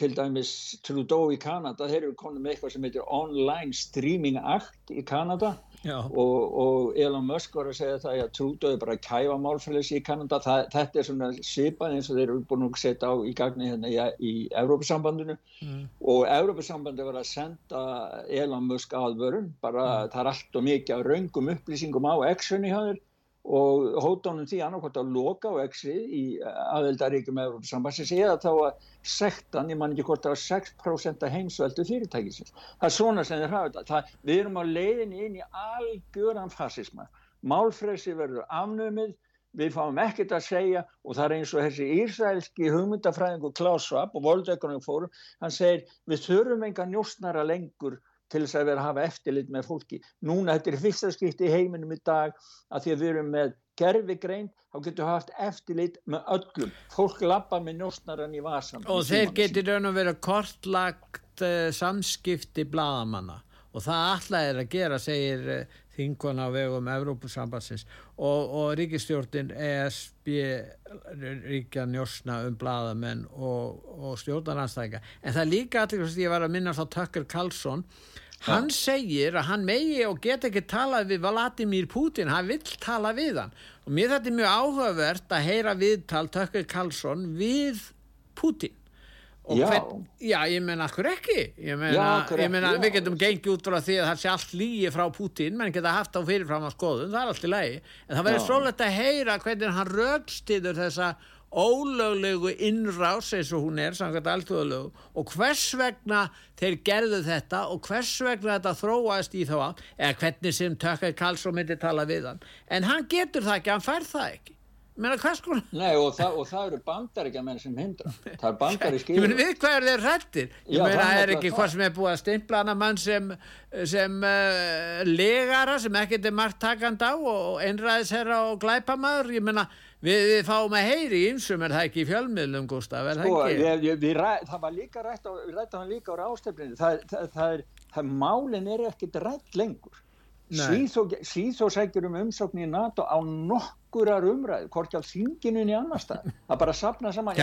Speaker 3: til dæmis Trudeau í Kanada þeir eru konið með eitthvað sem heitir Online Streaming Act í Kanada og, og Elon Musk var að segja það að er bara að kæfa málfræðis í Kanada. Það, þetta er svona svipað eins og þeir eru búin að setja á í gagni hérna í, í Európa-sambandinu mm. og Európa-sambandi var að senda Elon Musk aðvörun bara mm. það er allt og mikið af raungum upplýsingum á X-unni hjá þeir og hóttunum því annarkvæmt að loka á exi í aðeldaríkjum með Európa-sambansins eða þá að sektan, ég man ekki hvort það var 6% af heimsveldu fyrirtækisins. Það er svona sem þeir hafa þetta. Við erum á leiðinni inn í algjöran fascisma. Málfresi verður afnumið, við fáum ekkert að segja og það er eins og þessi ísraelski hugmyndafræðingu Klaus Schwab og World Economic Forum, hann segir við þurfum enga njóstnara lengur til þess að vera að hafa eftirlit með fólki. Núna þetta er fyrsta skipti í heiminum í dag að því að við erum með gerfi grein, þá getur haft eftirlit með öllum. Fólk lappa með njóstnaran í vasan.
Speaker 2: Og þeir getur raun og verið kortlagt uh, samskipti bladamanna og það alltaf er að gera, segir uh, þingona á vegum Evrópusambansins og, og ríkistjórnin ESB ríkja njósna um bladamenn og, og stjórnaranstækja. En það er líka allir sem ég var að minna á Tucker Carlson hann segir að hann megi og get ekki talað við Vladimir Putin hann vill tala við hann. Og mér þetta er mjög áhugavert að heyra viðtal Tökkur Karlsson við Putin.
Speaker 3: Já.
Speaker 2: Hvern, já, ég menna, akkur ekki? Ég menna, við getum gengið út frá því að það sé allt lígi frá Putin menn geta haft á fyrirfram að skoðun, það er allt í lagi. En það verður svolítið að heyra hvernig hann rögstiður þessa ólöglegu innrás eins og hún er samkvæmt alþjóðalögu og hvers vegna þeir gerðu þetta og hvers vegna þetta þróaðist í þá átt eða hvernig sem Tökkar Karlsson myndi tala við hann. En hann getur það ekki, hann fær það ekki. Meina?
Speaker 3: Nei, og, það, og það eru bandaríkja menn sem hindra. Það er bandaríski
Speaker 2: yfir við hvað er þeir hrættir ég meina það er ekki hvað sem er búið að stimpla hana mann sem, sem uh, legara sem ekkert er margt takand á og einræðisherra og glæpamaður? Ég meina við, við fáum að heyri einsum er það ekki í fjölmiðlum Gustaf
Speaker 3: sko, ég, ég, ræ, það var líka rætt á, við rættum hann líka á rástefninu það, það, það er, málin er ekkert rætt lengur. Síðsó sækjur um umsókn í NATO á nokk nokkurar umræð, hvort á þinginunni annar stað, að bara sapna saman.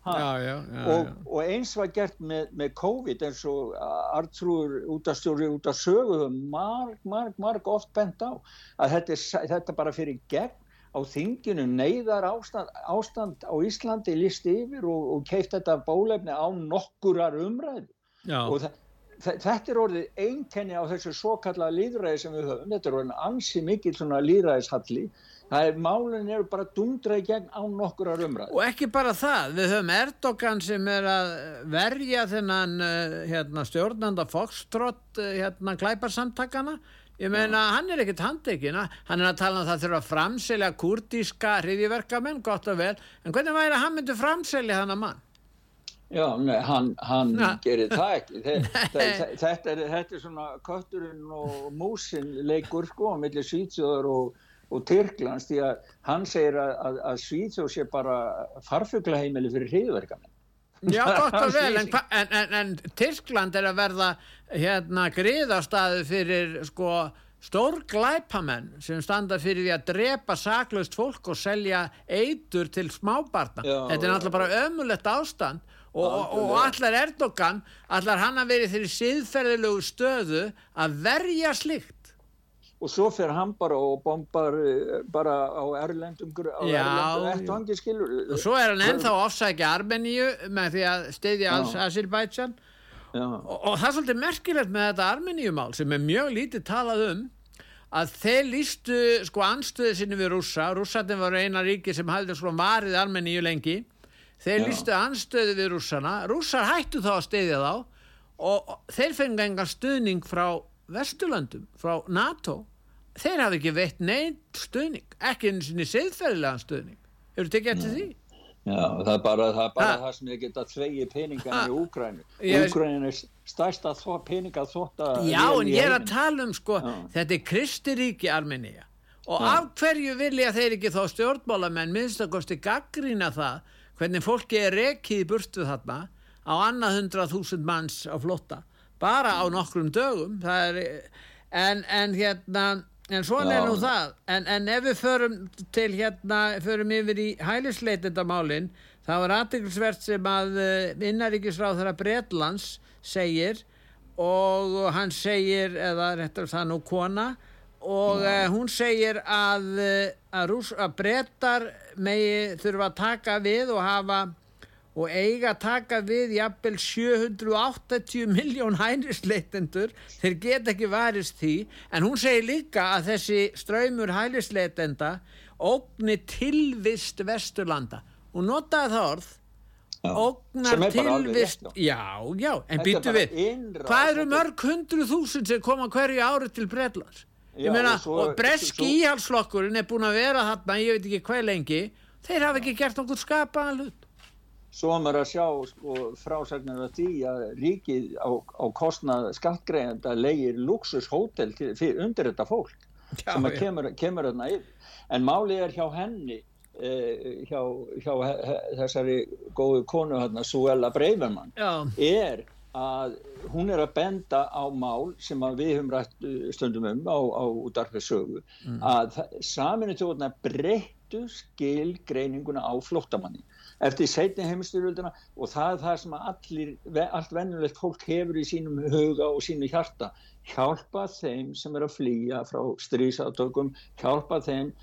Speaker 3: Já, já. Já, og, og eins var gert með, með COVID eins og Artrúur út af stjóri út af sögu marg, marg, marg oft bent á að þetta, er, þetta bara fyrir gegn á þinginu neyðar ástand, ástand á Íslandi listi yfir og, og keift þetta bólefni á nokkurar umræð og það þetta er orðið einkenni á þessu svo kallaða líðræði sem við höfum, þetta er orðin ansi mikil svona líðræðishalli það er málun eru bara dundraði gegn á nokkur ára umræð
Speaker 2: og ekki bara það, við höfum Erdogan sem er að verja þennan eh, hérna, stjórnanda Foxtrot eh, hérna klæparsamtakana ég meina hann er ekkert handekina hann er að tala um það þurfa að framselja kurdíska hriðiverkamenn, gott og vel. En hvernig væri að hann myndi framselja þannig mann?
Speaker 3: Já, nei, hann, hann gerir það ekki. Þetta er, þetta er svona kötturinn og músin leikur sko, millir Svítsjóður og og Tyrklands því að hann segir að, að, að Svíþjóð sé bara farfuglaheimili fyrir hriðverkamenn.
Speaker 2: Já, gott og vel, en, en, en, en Tyrkland er að verða hérna griðastaði fyrir sko stór glæpamenn sem standa fyrir því að drepa saklaust fólk og selja eitur til smábarna. Já, Þetta er náttúrulega bara ömulegt ástand og, og, og allar Erdogan, allar hann að veri þeirri síðferðilegu stöðu að verja slikt
Speaker 3: og svo fer hann bara og bombar eh, bara á erlendum
Speaker 2: eftirhangi skilur og svo er hann ennþá ofsækja Armeníu með því að steyðja Asilbætsjan og, og það er svolítið merkilegt með þetta Armeníumál sem er mjög lítið talað um að þeir lístu sko anstöðu sinni við rússa. Rússatinn var eina ríki sem hafði sko varið Armeníu lengi. Þeir Já. lístu anstöðu við rússana. Rússar hættu þá að steyðja þá. Og þeir fengi enga stuðning frá Vesturlandum, frá NATO þeir hafi ekki veitt neitt stuðning ekki eins og siðferðilegan stuðning. Hefur þið tekið eftir því?
Speaker 3: Já, það er bara það, er bara það sem ég geta tvegi peningar í Úgrænu Úgrænu er stærsta peninga þótt að
Speaker 2: Já, en ég er að tala um sko Já. þetta er Kristiríki Armenia og Já. af hverju vilja þeir ekki þá stjórnmálamenn minnstakosti gaggrína það hvernig fólki er rekið í burtu þarna á annað hundrað þúsund manns á flotta bara á nokkrum dögum er, en, en hérna En svona er nú það, en, en ef við förum til hérna, förum yfir í hælisleitendamálinn, þá er aðdeglisvert sem að uh, innaríkisráð þeirra Breitlands segir og hann segir, eða réttar það nú kona, og uh, hún segir að, uh, að, að brettar megi þurfa að taka við og hafa og eiga að taka við jafnvel 780 miljón hælisleitendur. Þeir get ekki varist því. En hún segir líka að þessi ströymur hælisleitenda ógni tilvist vesturlanda. Og notaði það orð. Ógnar tilvist já, já, en býtu við. hvað eru mörg hundru þúsund sem koma hverju ári til Breitlands ég meina, og, og breski íhalsflokkurinn er búin að vera þarna, ég veit ekki hvað lengi. Þeir hafa ekki gert okkur skapaðan hlut
Speaker 3: svo er maður að sjá sko, frásagnir af því að ríkið á, á kostnað skattgreðenda leigir luxushótel undir þetta fólk já, sem kemur, kemur þarna yfir en málið er hjá henni eh, hjá, hjá þessari góðu konu hérna Suella Breivermann er að hún er að benda á mál sem við höfum rætt eh, stundum um á, á útarfisögu mm. að saminu tjóðuna breyttu skilgreininguna á flóttamanni eftir setni heimstyrjöldina og það er það sem allir, allt vennulegt fólk hefur í sínum huga og sínu hjarta. Hjálpa þeim sem er að flýja frá strísatökum hjálpa þeim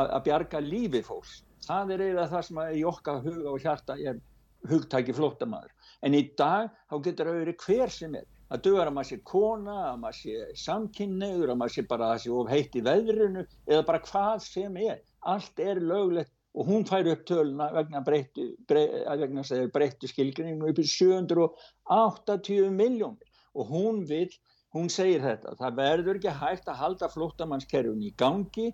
Speaker 3: að, bjarga lífi fólks. Það er eiginlega það sem í okkar huga og hjarta er hugtæki flóttamæður en í dag þá getur auðvitað hver sem er að duðar að maður sé kona, að maður sé samkynneður, að maður sé bara að það sé of heitt í veðrinu eða bara hvað sem er. Allt er löglegt og hún fær upp töluna vegna breyttu, breyttu skilgrinningu upp í 780 miljónir og hún vil, hún segir þetta, það verður ekki hægt að halda flóttamannskerfun í gangi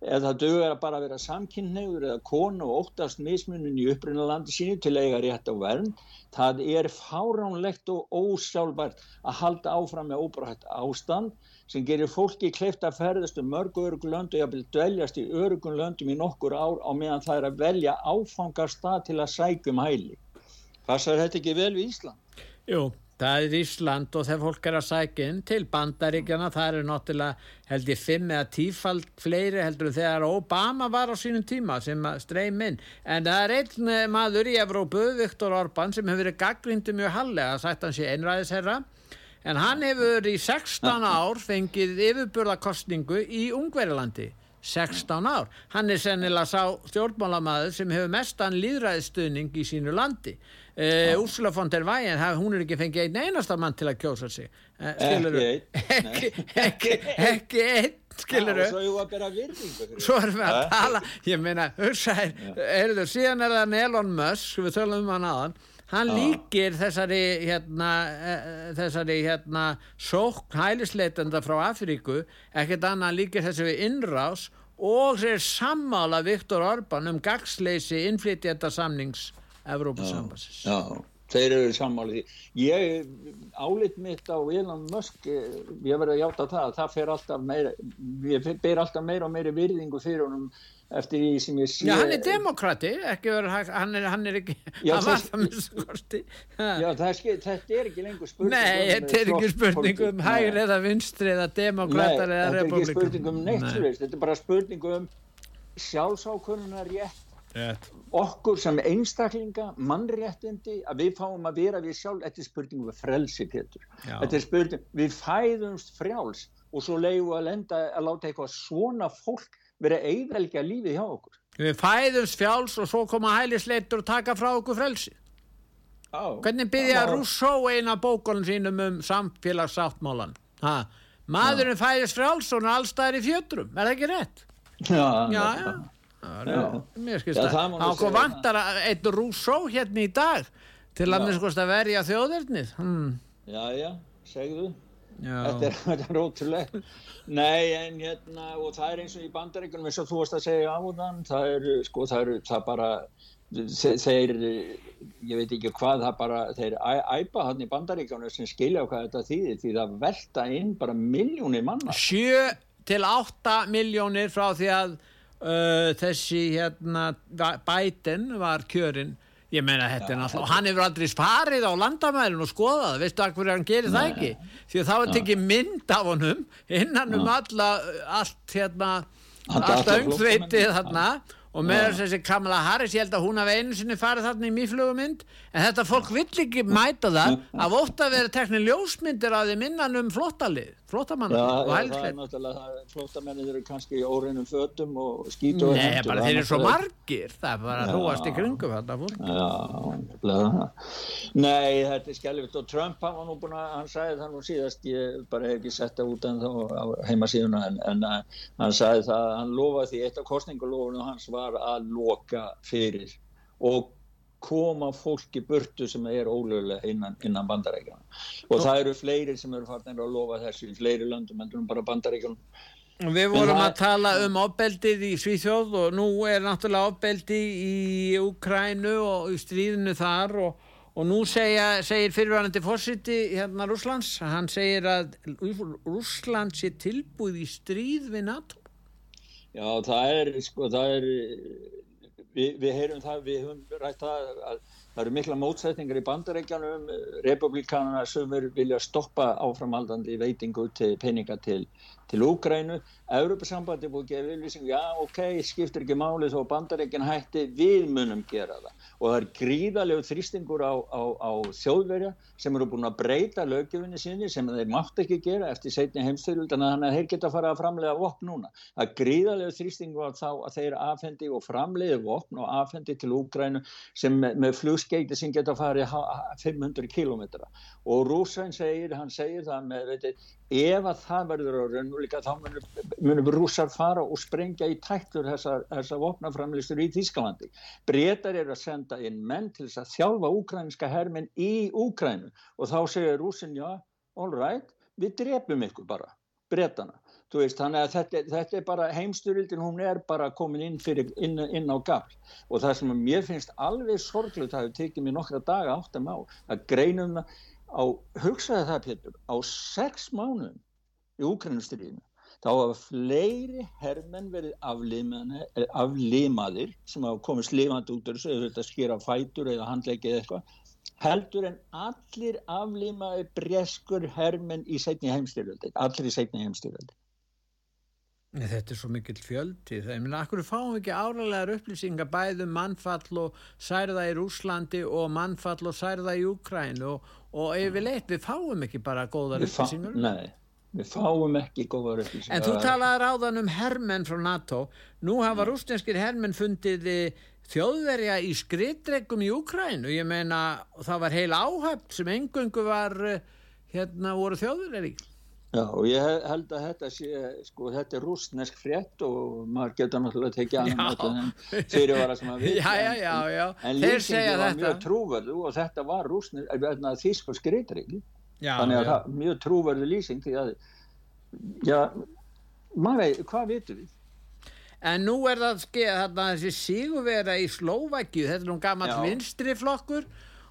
Speaker 3: eða dögur bara að vera samkynnegur eða konu og óttast mismunin í upprunalandi sínu til eiga rétt á verðn. Það er fáránlegt og ósjálfbært að halda áfram með óbrætt ástand sem gerir fólki kleift að ferðast um mörg lönd og jafnvel dveljast í örugun löndum í nokkur ár á meðan það er að velja áfangarstað til að sækjum hæli. Passar þetta ekki vel við Ísland?
Speaker 2: Jú, Það er Ísland og þegar fólk er að sækja inn til bandaríkjana, það eru náttúrulega held ég fimm eða tífald fleiri heldur þegar Obama var á sínum tíma sem streym inn. En það er einn eh, maður í Evrópu, Viktor Orbán, sem hefur verið gaggrindi mjög hallega, sagt hans í einræðisherra, en hann hefur í 16 ár fengið yfirburðakostningu í Ungverilandi. 16 ár. Hann er sennilega sá stjórnmálamæður sem hefur mestan líðræðistöðning í sínu landi. Uh, Úrsula von der Weyen, hún er ekki fengið einn einasta mann til að kjósa sig. Uh,
Speaker 3: ekki einn
Speaker 2: ekki, ekki, ekki einn skilur
Speaker 3: og svo erum við að
Speaker 2: tala ég meina, hugsaðir, erðu síðan er það Elon Musk, við tölum um hann aðan hann líkir þessari hérna, uh, þessari hérna sókn hælisleitenda frá Afríku ekkert annað líkir þessari innrás og sér sammála Viktor Orban um gagsleysi innflytjenda samnings Evrópusambassins.
Speaker 3: Já, þeir eru sammálið því. Ég, álit mitt á Elon Musk, eh, ég verði að hjáta það, það fer alltaf meira, ég ber alltaf meira og meira virðingu fyrir honum eftir því sem ég sé.
Speaker 2: Já, hann er demokrati, ekki verið, hann er, hann er ekki,
Speaker 3: já,
Speaker 2: hann var það með skorti.
Speaker 3: Já, það þetta er ekki lengur spurning
Speaker 2: Nei, þetta er ekki spurning um hægri eða vinstri eða demokrater eða republikum.
Speaker 3: Nei, þetta er ekki spurning um neitt, Nei. þetta er bara spurning um sjálfsákununar rétt
Speaker 2: Rétt.
Speaker 3: okkur sem einstaklinga mannréttindi að við fáum að vera við sjálf þetta er spurning um frelsi Pétur þetta er spurning, við fæðumst frjáls og svo leiðum við að lenda að láta eitthvað svona fólk vera eiginvelgja lífið hjá okkur.
Speaker 2: Við fæðumst frjáls og svo koma hælisleitur og taka frá okkur frelsi.
Speaker 3: Á,
Speaker 2: hvernig byrja Rousseau eina bókunum sínum um samfélagsáttmálan maðurinn fæðist frjáls og hann er allstæðir í fjötrum, er það ekki rétt?
Speaker 3: já,
Speaker 2: já, já. Mér skilst það. þá vantar einn Rousseau hérna í dag til að að verja þjóðirnið? Hmm.
Speaker 3: já já, segðu þetta er, þetta er ótrúlega nei en hérna og það er eins og í bandaríkunum eins og þú varst að segja á þann það er sko það er það bara þeir, ég veit ekki hvað það bara, þeir æpa hann í bandaríkanu sem skilja hvað þetta þýðir því það velta inn bara miljónir manna.
Speaker 2: 7 til 8 miljónir frá því að uh, þessi hérna Biden var kjörinn ég meina þetta er náttúrulega og hann hefur aldrei farið á landamærin og skoðað veistu að hverju hann gerir það ekki? því að það var tekið mynd af honum innan um alla allt hérna allt öngþveitið þarna. Og með þessi Kamala Harris ég held að hún hafi einu sinni farið þarna í mýflugumynd. En þetta fólk vill ekki mæta það af ótt að vera tekni ljósmyndir af þeim innan um flottalið flottamann
Speaker 3: og hælsleitt flottamennir eru kannski í óreinum fötum og skýtu og
Speaker 2: Nei, bara þeir eru svo margir það er bara að hrúast í kringum þetta fólk.
Speaker 3: Já, Nei, þetta er skjálfitt og Trump hann var nú búin að, hann sagði það nú síðast ég bara hef ekki sett það út en þá á heimasíðuna en, en hann sagði það, hann lofaði því eitt af kostningulofunum hans var að loka fyrir og koma fólki burtu sem er ólögulega innan, innan bandarækjana og það eru fleiri sem eru farin að lofa þessu í fleiri löndum en bara bandarækjana
Speaker 2: Við vorum að tala um ofbeldið í Svíþjóð og nú er náttúrulega ofbeldi í Ukrænu og í stríðinu þar og, og nú segja, segir fyrirvænandi fórsiti hérna Rúslands, hann segir að Rúsland sé tilbúið í stríð við NATO.
Speaker 3: Já, það er sko, það er við, heyrum það, við höfum rætt það að það eru mikla mótsetningar í bandarækjanum, republikanana sem vilja stoppa áframaldandi veitingu til peninga til, til Úgrænu. Európa-sambandi búið að gefa viljusing, já ok, skiptir ekki máli þó bandarækjan hætti, við munum gera það. Og það er gríðarlegu þrýstingur á, á, á þjóðverja sem eru búin að breyta lögjöfinni sinni sem þeir mátt ekki gera eftir setni heimstyrjuld, þannig að þeir geta að fara að framlega vopn núna. Það er gríðarlegu þrýstingur á þá að þeir afhendi og framleiði vopn og afhendi til Úgrænu sem með, með flugskeiti sem geta að fara 500 kilometra. Og Rúsæn segir, hann segir það með, veitir, ef að það verður á möguleika þá munum, rússar fara og sprengja í tættur þessar, þessar vopnaframlistur í Þískalandi. Bretar eru að senda inn menn til þess að þjálfa úkrænska herminn í Úkrænu og þá segir rússin, já, all right, við drefum ykkur bara, bretana. Veist, þannig að þetta, þetta er bara heimstyrildin, hún er bara komin inn, fyrir, inn, inn á gafl og það sem mér finnst alveg sorglut, það hefur tekið mér nokkra daga áttam á, að greinum á, hugsaði það Pétur, á sex mánuðum í Úkrænustríðinu þá hafa fleiri hermenn verið aflimaðir sem hafa komist lifandi út af þessu, auðvitað skýra fætur eða handleikið eitthvað, heldur en allir aflimaði breskur hermenn í setni heimstyrjaldi, allir í setni heimstyrjaldi.
Speaker 2: Þetta er svo mikill fjöldi. Það er minna, akkur fáum við ekki áræðlegar upplýsingar bæðum mannfall og særða í Rúslandi og mannfall og særða í Ukrænu og, og yfirleitt við fáum ekki bara góðar upplýsingar.
Speaker 3: Nei, við fáum ekki góðar upplýsingar.
Speaker 2: En þú talaði ráðan um hermenn frá NATO. Nú hafa rústenskir hermenn fundið eh, þjóðverja í skrittregum í Ukrænu. Ég meina, það var heil áhöfn sem engungu var, eh, hérna, voru þjóðverjar í.
Speaker 3: Já, og ég he- held að þetta sé, sko, þetta er rústnesk frétt og maður getur náttúrulega tekið annan en fyrirvara sem að við.
Speaker 2: Já, já, já, já.
Speaker 3: En lýsingin var
Speaker 2: þetta.
Speaker 3: mjög trúverðu og þetta var rústnesk, þýsk og skritrygg.
Speaker 2: Já,
Speaker 3: Þannig að það mjög trúverðu lýsing því að, já, maður veit, hvað vitum við?
Speaker 2: En nú er það skeið þarna þessi sigurvera í Slóvakju, þetta er nú gammal
Speaker 3: Já.
Speaker 2: vinstri flokkur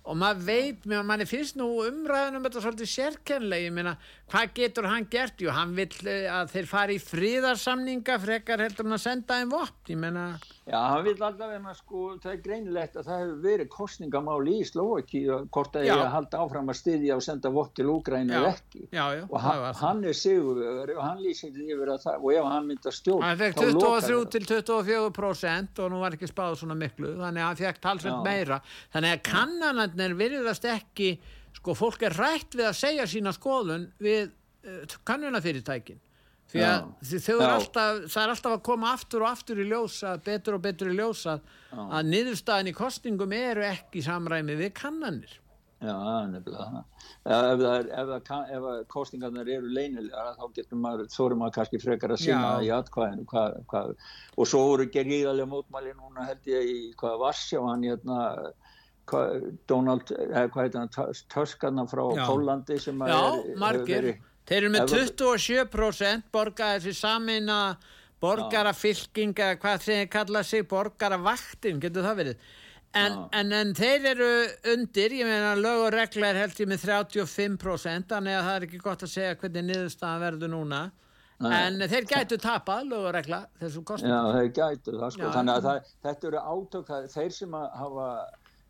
Speaker 2: og maður veit, mér- finnst nú umræðan um þetta svolítið sérkennlega, ég meina, hvað getur hann gert? Jú, hann vill eh, að þeir fari í fríðarsamninga frekar heldur hann að senda þeim vopn, ég meina,
Speaker 3: Já, hann vil allavega, sko, það er greinilegt að það hefur verið kostningamál í Slovaki hvort að ég að halda áfram að styðja og senda vott til Úgræni eða ekki.
Speaker 2: já, já,
Speaker 3: og hann, hann er sigurvegari og hann lýsir því yfir að það og ef hann myndi að stjórn
Speaker 2: Hann fekk 23 til 24% og nú var ekki spáð svona miklu, þannig að hann fekk talsveit meira. Þannig að kannanarnir virðast ekki, sko, fólk er rætt við að segja sína skoðun við uh, kannunafyrirtækin. Því að
Speaker 3: Já.
Speaker 2: þau
Speaker 3: Já.
Speaker 2: alltaf, það er alltaf að koma aftur og aftur í ljósa, betur og betur í ljósa, að niðurstaðin í kostingum eru ekki í samræmi við kannanir.
Speaker 3: Já, er nefnilega. Ef, er, ef, ef að kostningarnar eru leynilega þá getur maður, þórum maður kannski frekar að sína
Speaker 2: Já.
Speaker 3: í atkvæðinu. Hvað, hvað, og svo voru geriðalega mótmæli núna held ég í hvað Varsjá, hann hérna, Donald, eða hvað heitir hann, Tuskarna frá. Pólandi sem að
Speaker 2: Já, margir. Þeir eru með
Speaker 3: Ef-
Speaker 2: 27% borga þessi samina borgarafylking eða hvað þeir kalla sig borgaravaktin, getur það verið. En, en, en þeir eru undir, ég meina lög og regla er held ég með 35% þannig að það er ekki gott að segja hvernig niðurstaðan verður núna.
Speaker 3: Nei.
Speaker 2: En þeir gætu tapað lög og regla þessum kostum.
Speaker 3: Já, þeir gætu það sko.
Speaker 2: Já.
Speaker 3: Þannig að það, þetta eru átök, þeir sem hafa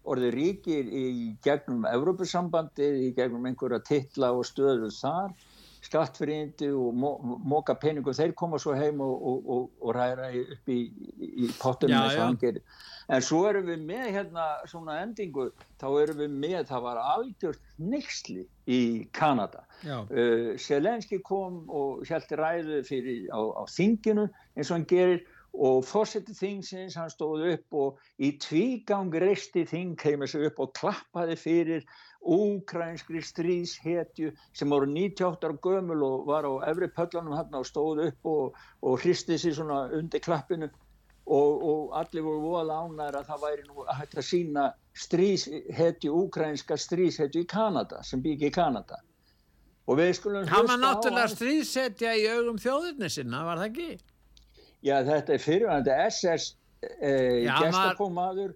Speaker 3: orðið ríkir í gegnum Evrópusambandið, í gegnum einhverja titla og stöðu þar, skattfrýndi og moka peningu, þeir koma svo heim og, og, og, og ræra upp í, í
Speaker 2: já.
Speaker 3: hann gerir. En svo erum við með hérna svona endingu, þá erum við með, það var algjört nexli í Kanada. Uh, Selenski kom og held ræðu fyrir á, á þinginu eins og hann gerir og fórsetið þingsins hann stóð upp og í tvígang reisti þingheimur sig upp og klappaði fyrir úkrænskri stríðshetju sem voru 98 ára gömul og var á efri pöllanum hann og stóð upp og, og hristi sig svona undir klappinu og, og allir voru voða ánæður að það væri nú hægt að sína stríðshetju, úkrænska stríðshetju í Kanada, sem byggi í Kanada og við skulum
Speaker 2: Hann var
Speaker 3: hlusta á
Speaker 2: náttúrulega
Speaker 3: hann.
Speaker 2: stríðsetja í augum þjóðirni sinna, var það ekki?
Speaker 3: Já, þetta er fyrirvændi SS eh, gestakomaður,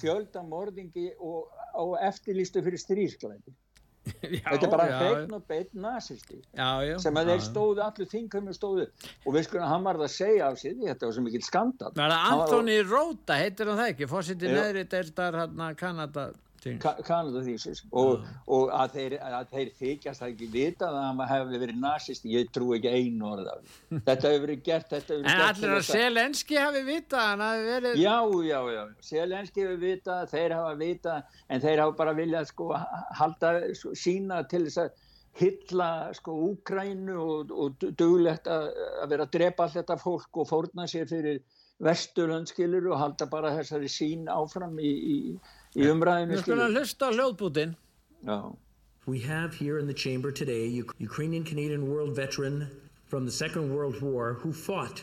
Speaker 3: fjöldamorðingi og, og eftirlýstu fyrir stríðsklæði. Þetta er bara
Speaker 2: já,
Speaker 3: hreitn og beitt nazisti sem að þeir
Speaker 2: Já.
Speaker 3: stóðu, allir þingumir stóðu og við skulum, hann var það að segja af því þetta var svo mikill skandal.
Speaker 2: Anthony Rota, heitir hann það ekki? Fórsiti
Speaker 3: Já.
Speaker 2: neðri hérna Kanada
Speaker 3: Kanada þýsins. Og, og að, þeir, að þeir þykjast það ekki vita að hann hefði verið nazist ég trú ekki einu orð af þetta hefur verið gert hefur
Speaker 2: En
Speaker 3: verið gert
Speaker 2: allir að
Speaker 3: að-
Speaker 2: Selenski hafi hann hafi verið...
Speaker 3: Já, já, já, Selenski hefur vitað, þeir hafa vitað, en þeir hafa bara viljað sko halda sko, sína til þess að hylla sko Úkrænu og, og duglegt að, að vera að drepa allt þetta fólk og fórna sér fyrir vesturlandskilur og halda bara þessari sín áfram í, í, í umræðinu
Speaker 2: Við skulum hlusta hljóðbútin.
Speaker 3: Já.
Speaker 16: We have here in the chamber today Uk- Ukrainian Canadian World veteran from the Second World War who fought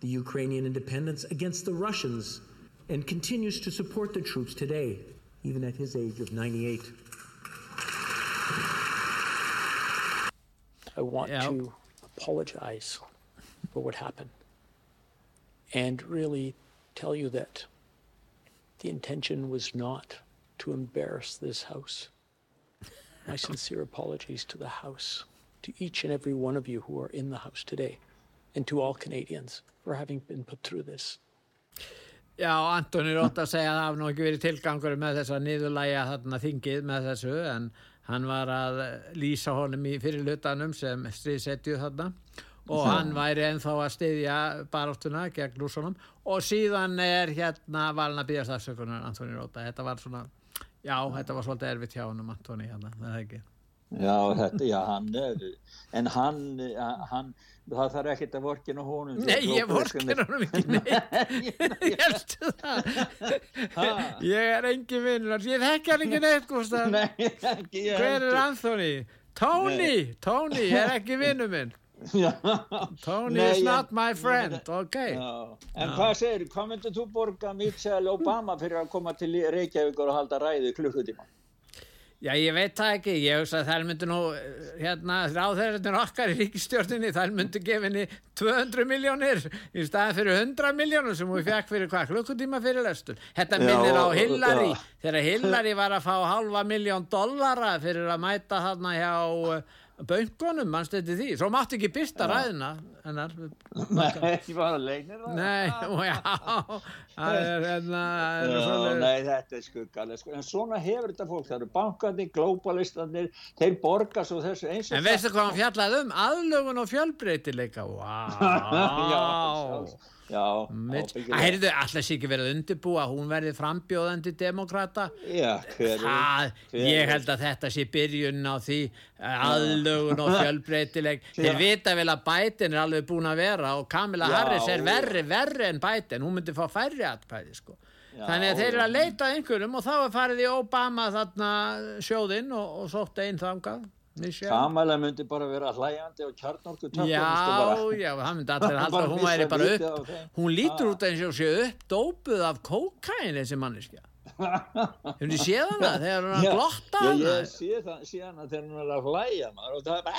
Speaker 16: the Ukrainian independence against the Russians and continues to support the troops today, even at his age of 98.
Speaker 17: I want to apologize for what happened and really tell you that the intention was not to embarrass this house. My sincere apologies to the House, to each and every one of you who are in the House today, and to all Canadians for having been put through this.
Speaker 2: Já, Antoni Rótt að segja að það hafði nú ekki verið tilgangur með þess að niðurlæja þarna þingið með þessu en hann var að lýsa honum í fyrirlutanum sem stríðsetju þarna og
Speaker 3: Já.
Speaker 2: hann væri ennþá að styðja baráttuna gegn lúsunum og síðan er hérna hann að býðast afsökunar Antoni Róta, þetta var svona já, þetta var svolítið erfitt hjá honum Antoni hérna, það er ekki
Speaker 3: Já, þetta, já, hann er, en hann, hann, það þarf ekkert að vorkina honum.
Speaker 2: Nei, ég vorkina honum ekki neitt Ég helstu það Ég er engin vinnur ég þekki hann ekki neitt, Gustaf
Speaker 3: Nei, ekki ég
Speaker 2: Hver er
Speaker 3: heldur.
Speaker 2: Anthony? Tony, Tony er ekki vinnu minn. Tony
Speaker 3: Nei,
Speaker 2: is not my friend, ok.
Speaker 3: En hvað segir, hvað myndir þú borga Michelle Obama fyrir að koma til Reykjavík og halda ræði klukkutíma?
Speaker 2: Já, ég veit það ekki, ég hugsa að þær myndu nú eh, hérna, ráðherrarnir okkar í ríkistjórninni, þær myndu gefa henni 200 miljónir í staðan fyrir 100 miljónur sem hún fekk fyrir hvað, klukkutíma fyrir lestur. Þetta
Speaker 3: Já,
Speaker 2: minnir á Hillary,
Speaker 3: já.
Speaker 2: þegar Hillary var að fá halva miljón dollara fyrir að mæta þarna hjá uh, böngunum, mannstu þetta því, svo mátti ekki byrsta ræðina hennar.
Speaker 3: Nei, ég var að leynir það.
Speaker 2: Nei, og já, það er hérna, er
Speaker 3: Já,
Speaker 2: svoleiðis.
Speaker 3: nei, þetta er skuggalega, sko. en svona hefur þetta fólk, það eru bankandi, globalistanir, þeir borga svo þessu eins og
Speaker 2: En veistu hvað hann fjallaði um? Aðlugun og fjölbreytileika. Vá! Heyrðu, alltaf sé ekki verið að undirbúa hún verði frambjóðandi demokrata
Speaker 3: Já, hver er-
Speaker 2: Það,
Speaker 3: hver
Speaker 2: ég held að þetta sé byrjun á því eh, aðlugun og fjölbreytileg. Þeir vita vel að Biden er alveg búin að vera og Kamila
Speaker 3: Já,
Speaker 2: Harris er verri, verri en Biden. Hún myndi fá færri atkvæði sko.
Speaker 3: Já,
Speaker 2: Þannig að þeir eru að leita einhverjum og þá er farið í Obama þarna sjóðinn og, og sótt einn þangað.
Speaker 3: Kamala myndi bara vera hlæjandi og kjarnorku
Speaker 2: Já, já, það myndi allir halda hún væri bara upp. hún lítur
Speaker 3: Ha.
Speaker 2: út eins og sé uppdópuð af kókain þessi manneskja hefur þið séð hana þegar hún er
Speaker 3: Já,
Speaker 2: að glotta
Speaker 3: já,
Speaker 2: hana?
Speaker 3: ég sé það, sé hana þegar hún er að hlæja maður og það er bara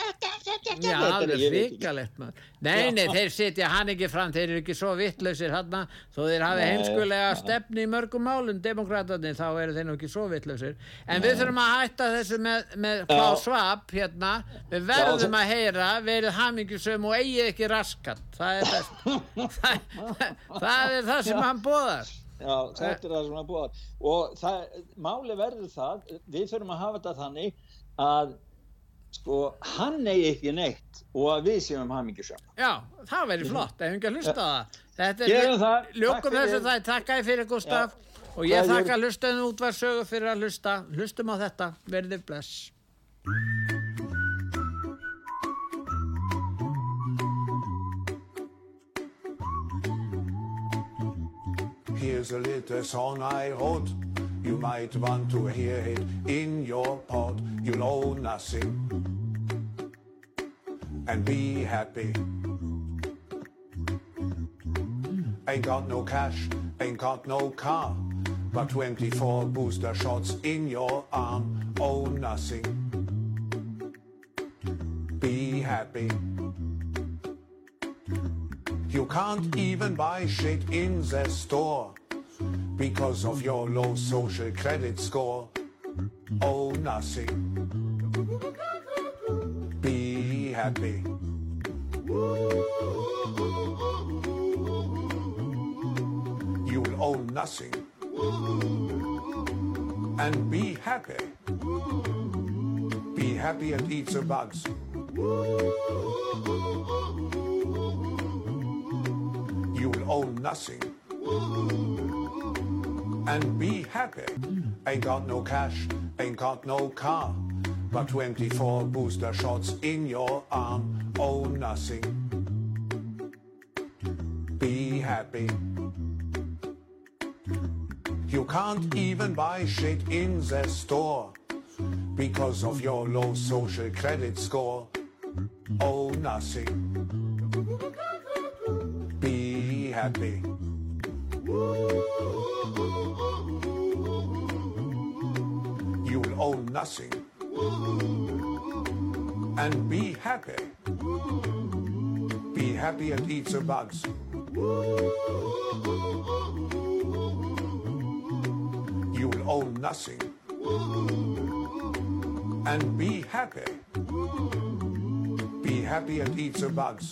Speaker 2: Já, alveg hrikalegt maður. Nei, nei, þeir setja hann ekki fram, þeir eru ekki svo vittlausir hann, þó þeir hafi heimskulega stefni í mörgum málum, demokratatin, þá eru þeir nú ekki svo vittlausir. En við þurfum að hætta þessu með, með Klaus Schwab, hérna, við verðum
Speaker 3: Já,
Speaker 2: að heyra, verið hamingjusum og eigið ekki raskat, það er best. það, það er það sem hann bóðar.
Speaker 3: Já, þetta er það sem að búa og það, máli verður það við þurfum að hafa þetta þannig að sko, hann eigi ekki neitt og að við séum hamingjusam
Speaker 2: Já, það verður flott, ef ekki að hlusta það. Þetta er.
Speaker 3: Takk
Speaker 2: ljókum þessu það, takk að fyrir Gustaf
Speaker 3: Já.
Speaker 2: og ég
Speaker 3: Það er-
Speaker 2: þakka hlustaðinu útvarsögu fyrir að hlusta, hlustum á þetta, verðið bless.
Speaker 10: Here's a little song I wrote. You might want to hear it in your pod. You know nothing. And be happy. Ain't got no cash, ain't got no car. But 24 booster shots in your arm. Oh, nothing. Be happy. You can't even buy shit in the store because of your low social credit score. Oh, nothing. Be happy. You'll own nothing. And be happy. Be happy and eat the bugs. You'll own nothing. And be happy. Ain't got no cash, ain't got no car. But 24 booster shots in your arm. Oh, nothing. Be happy. You can't even buy shit in the store because of your low social credit score. Oh, nothing. Happy. You will own nothing. And be happy. Be happy and eat the bugs. You will own nothing. And be happy. Be happy and eat the bugs.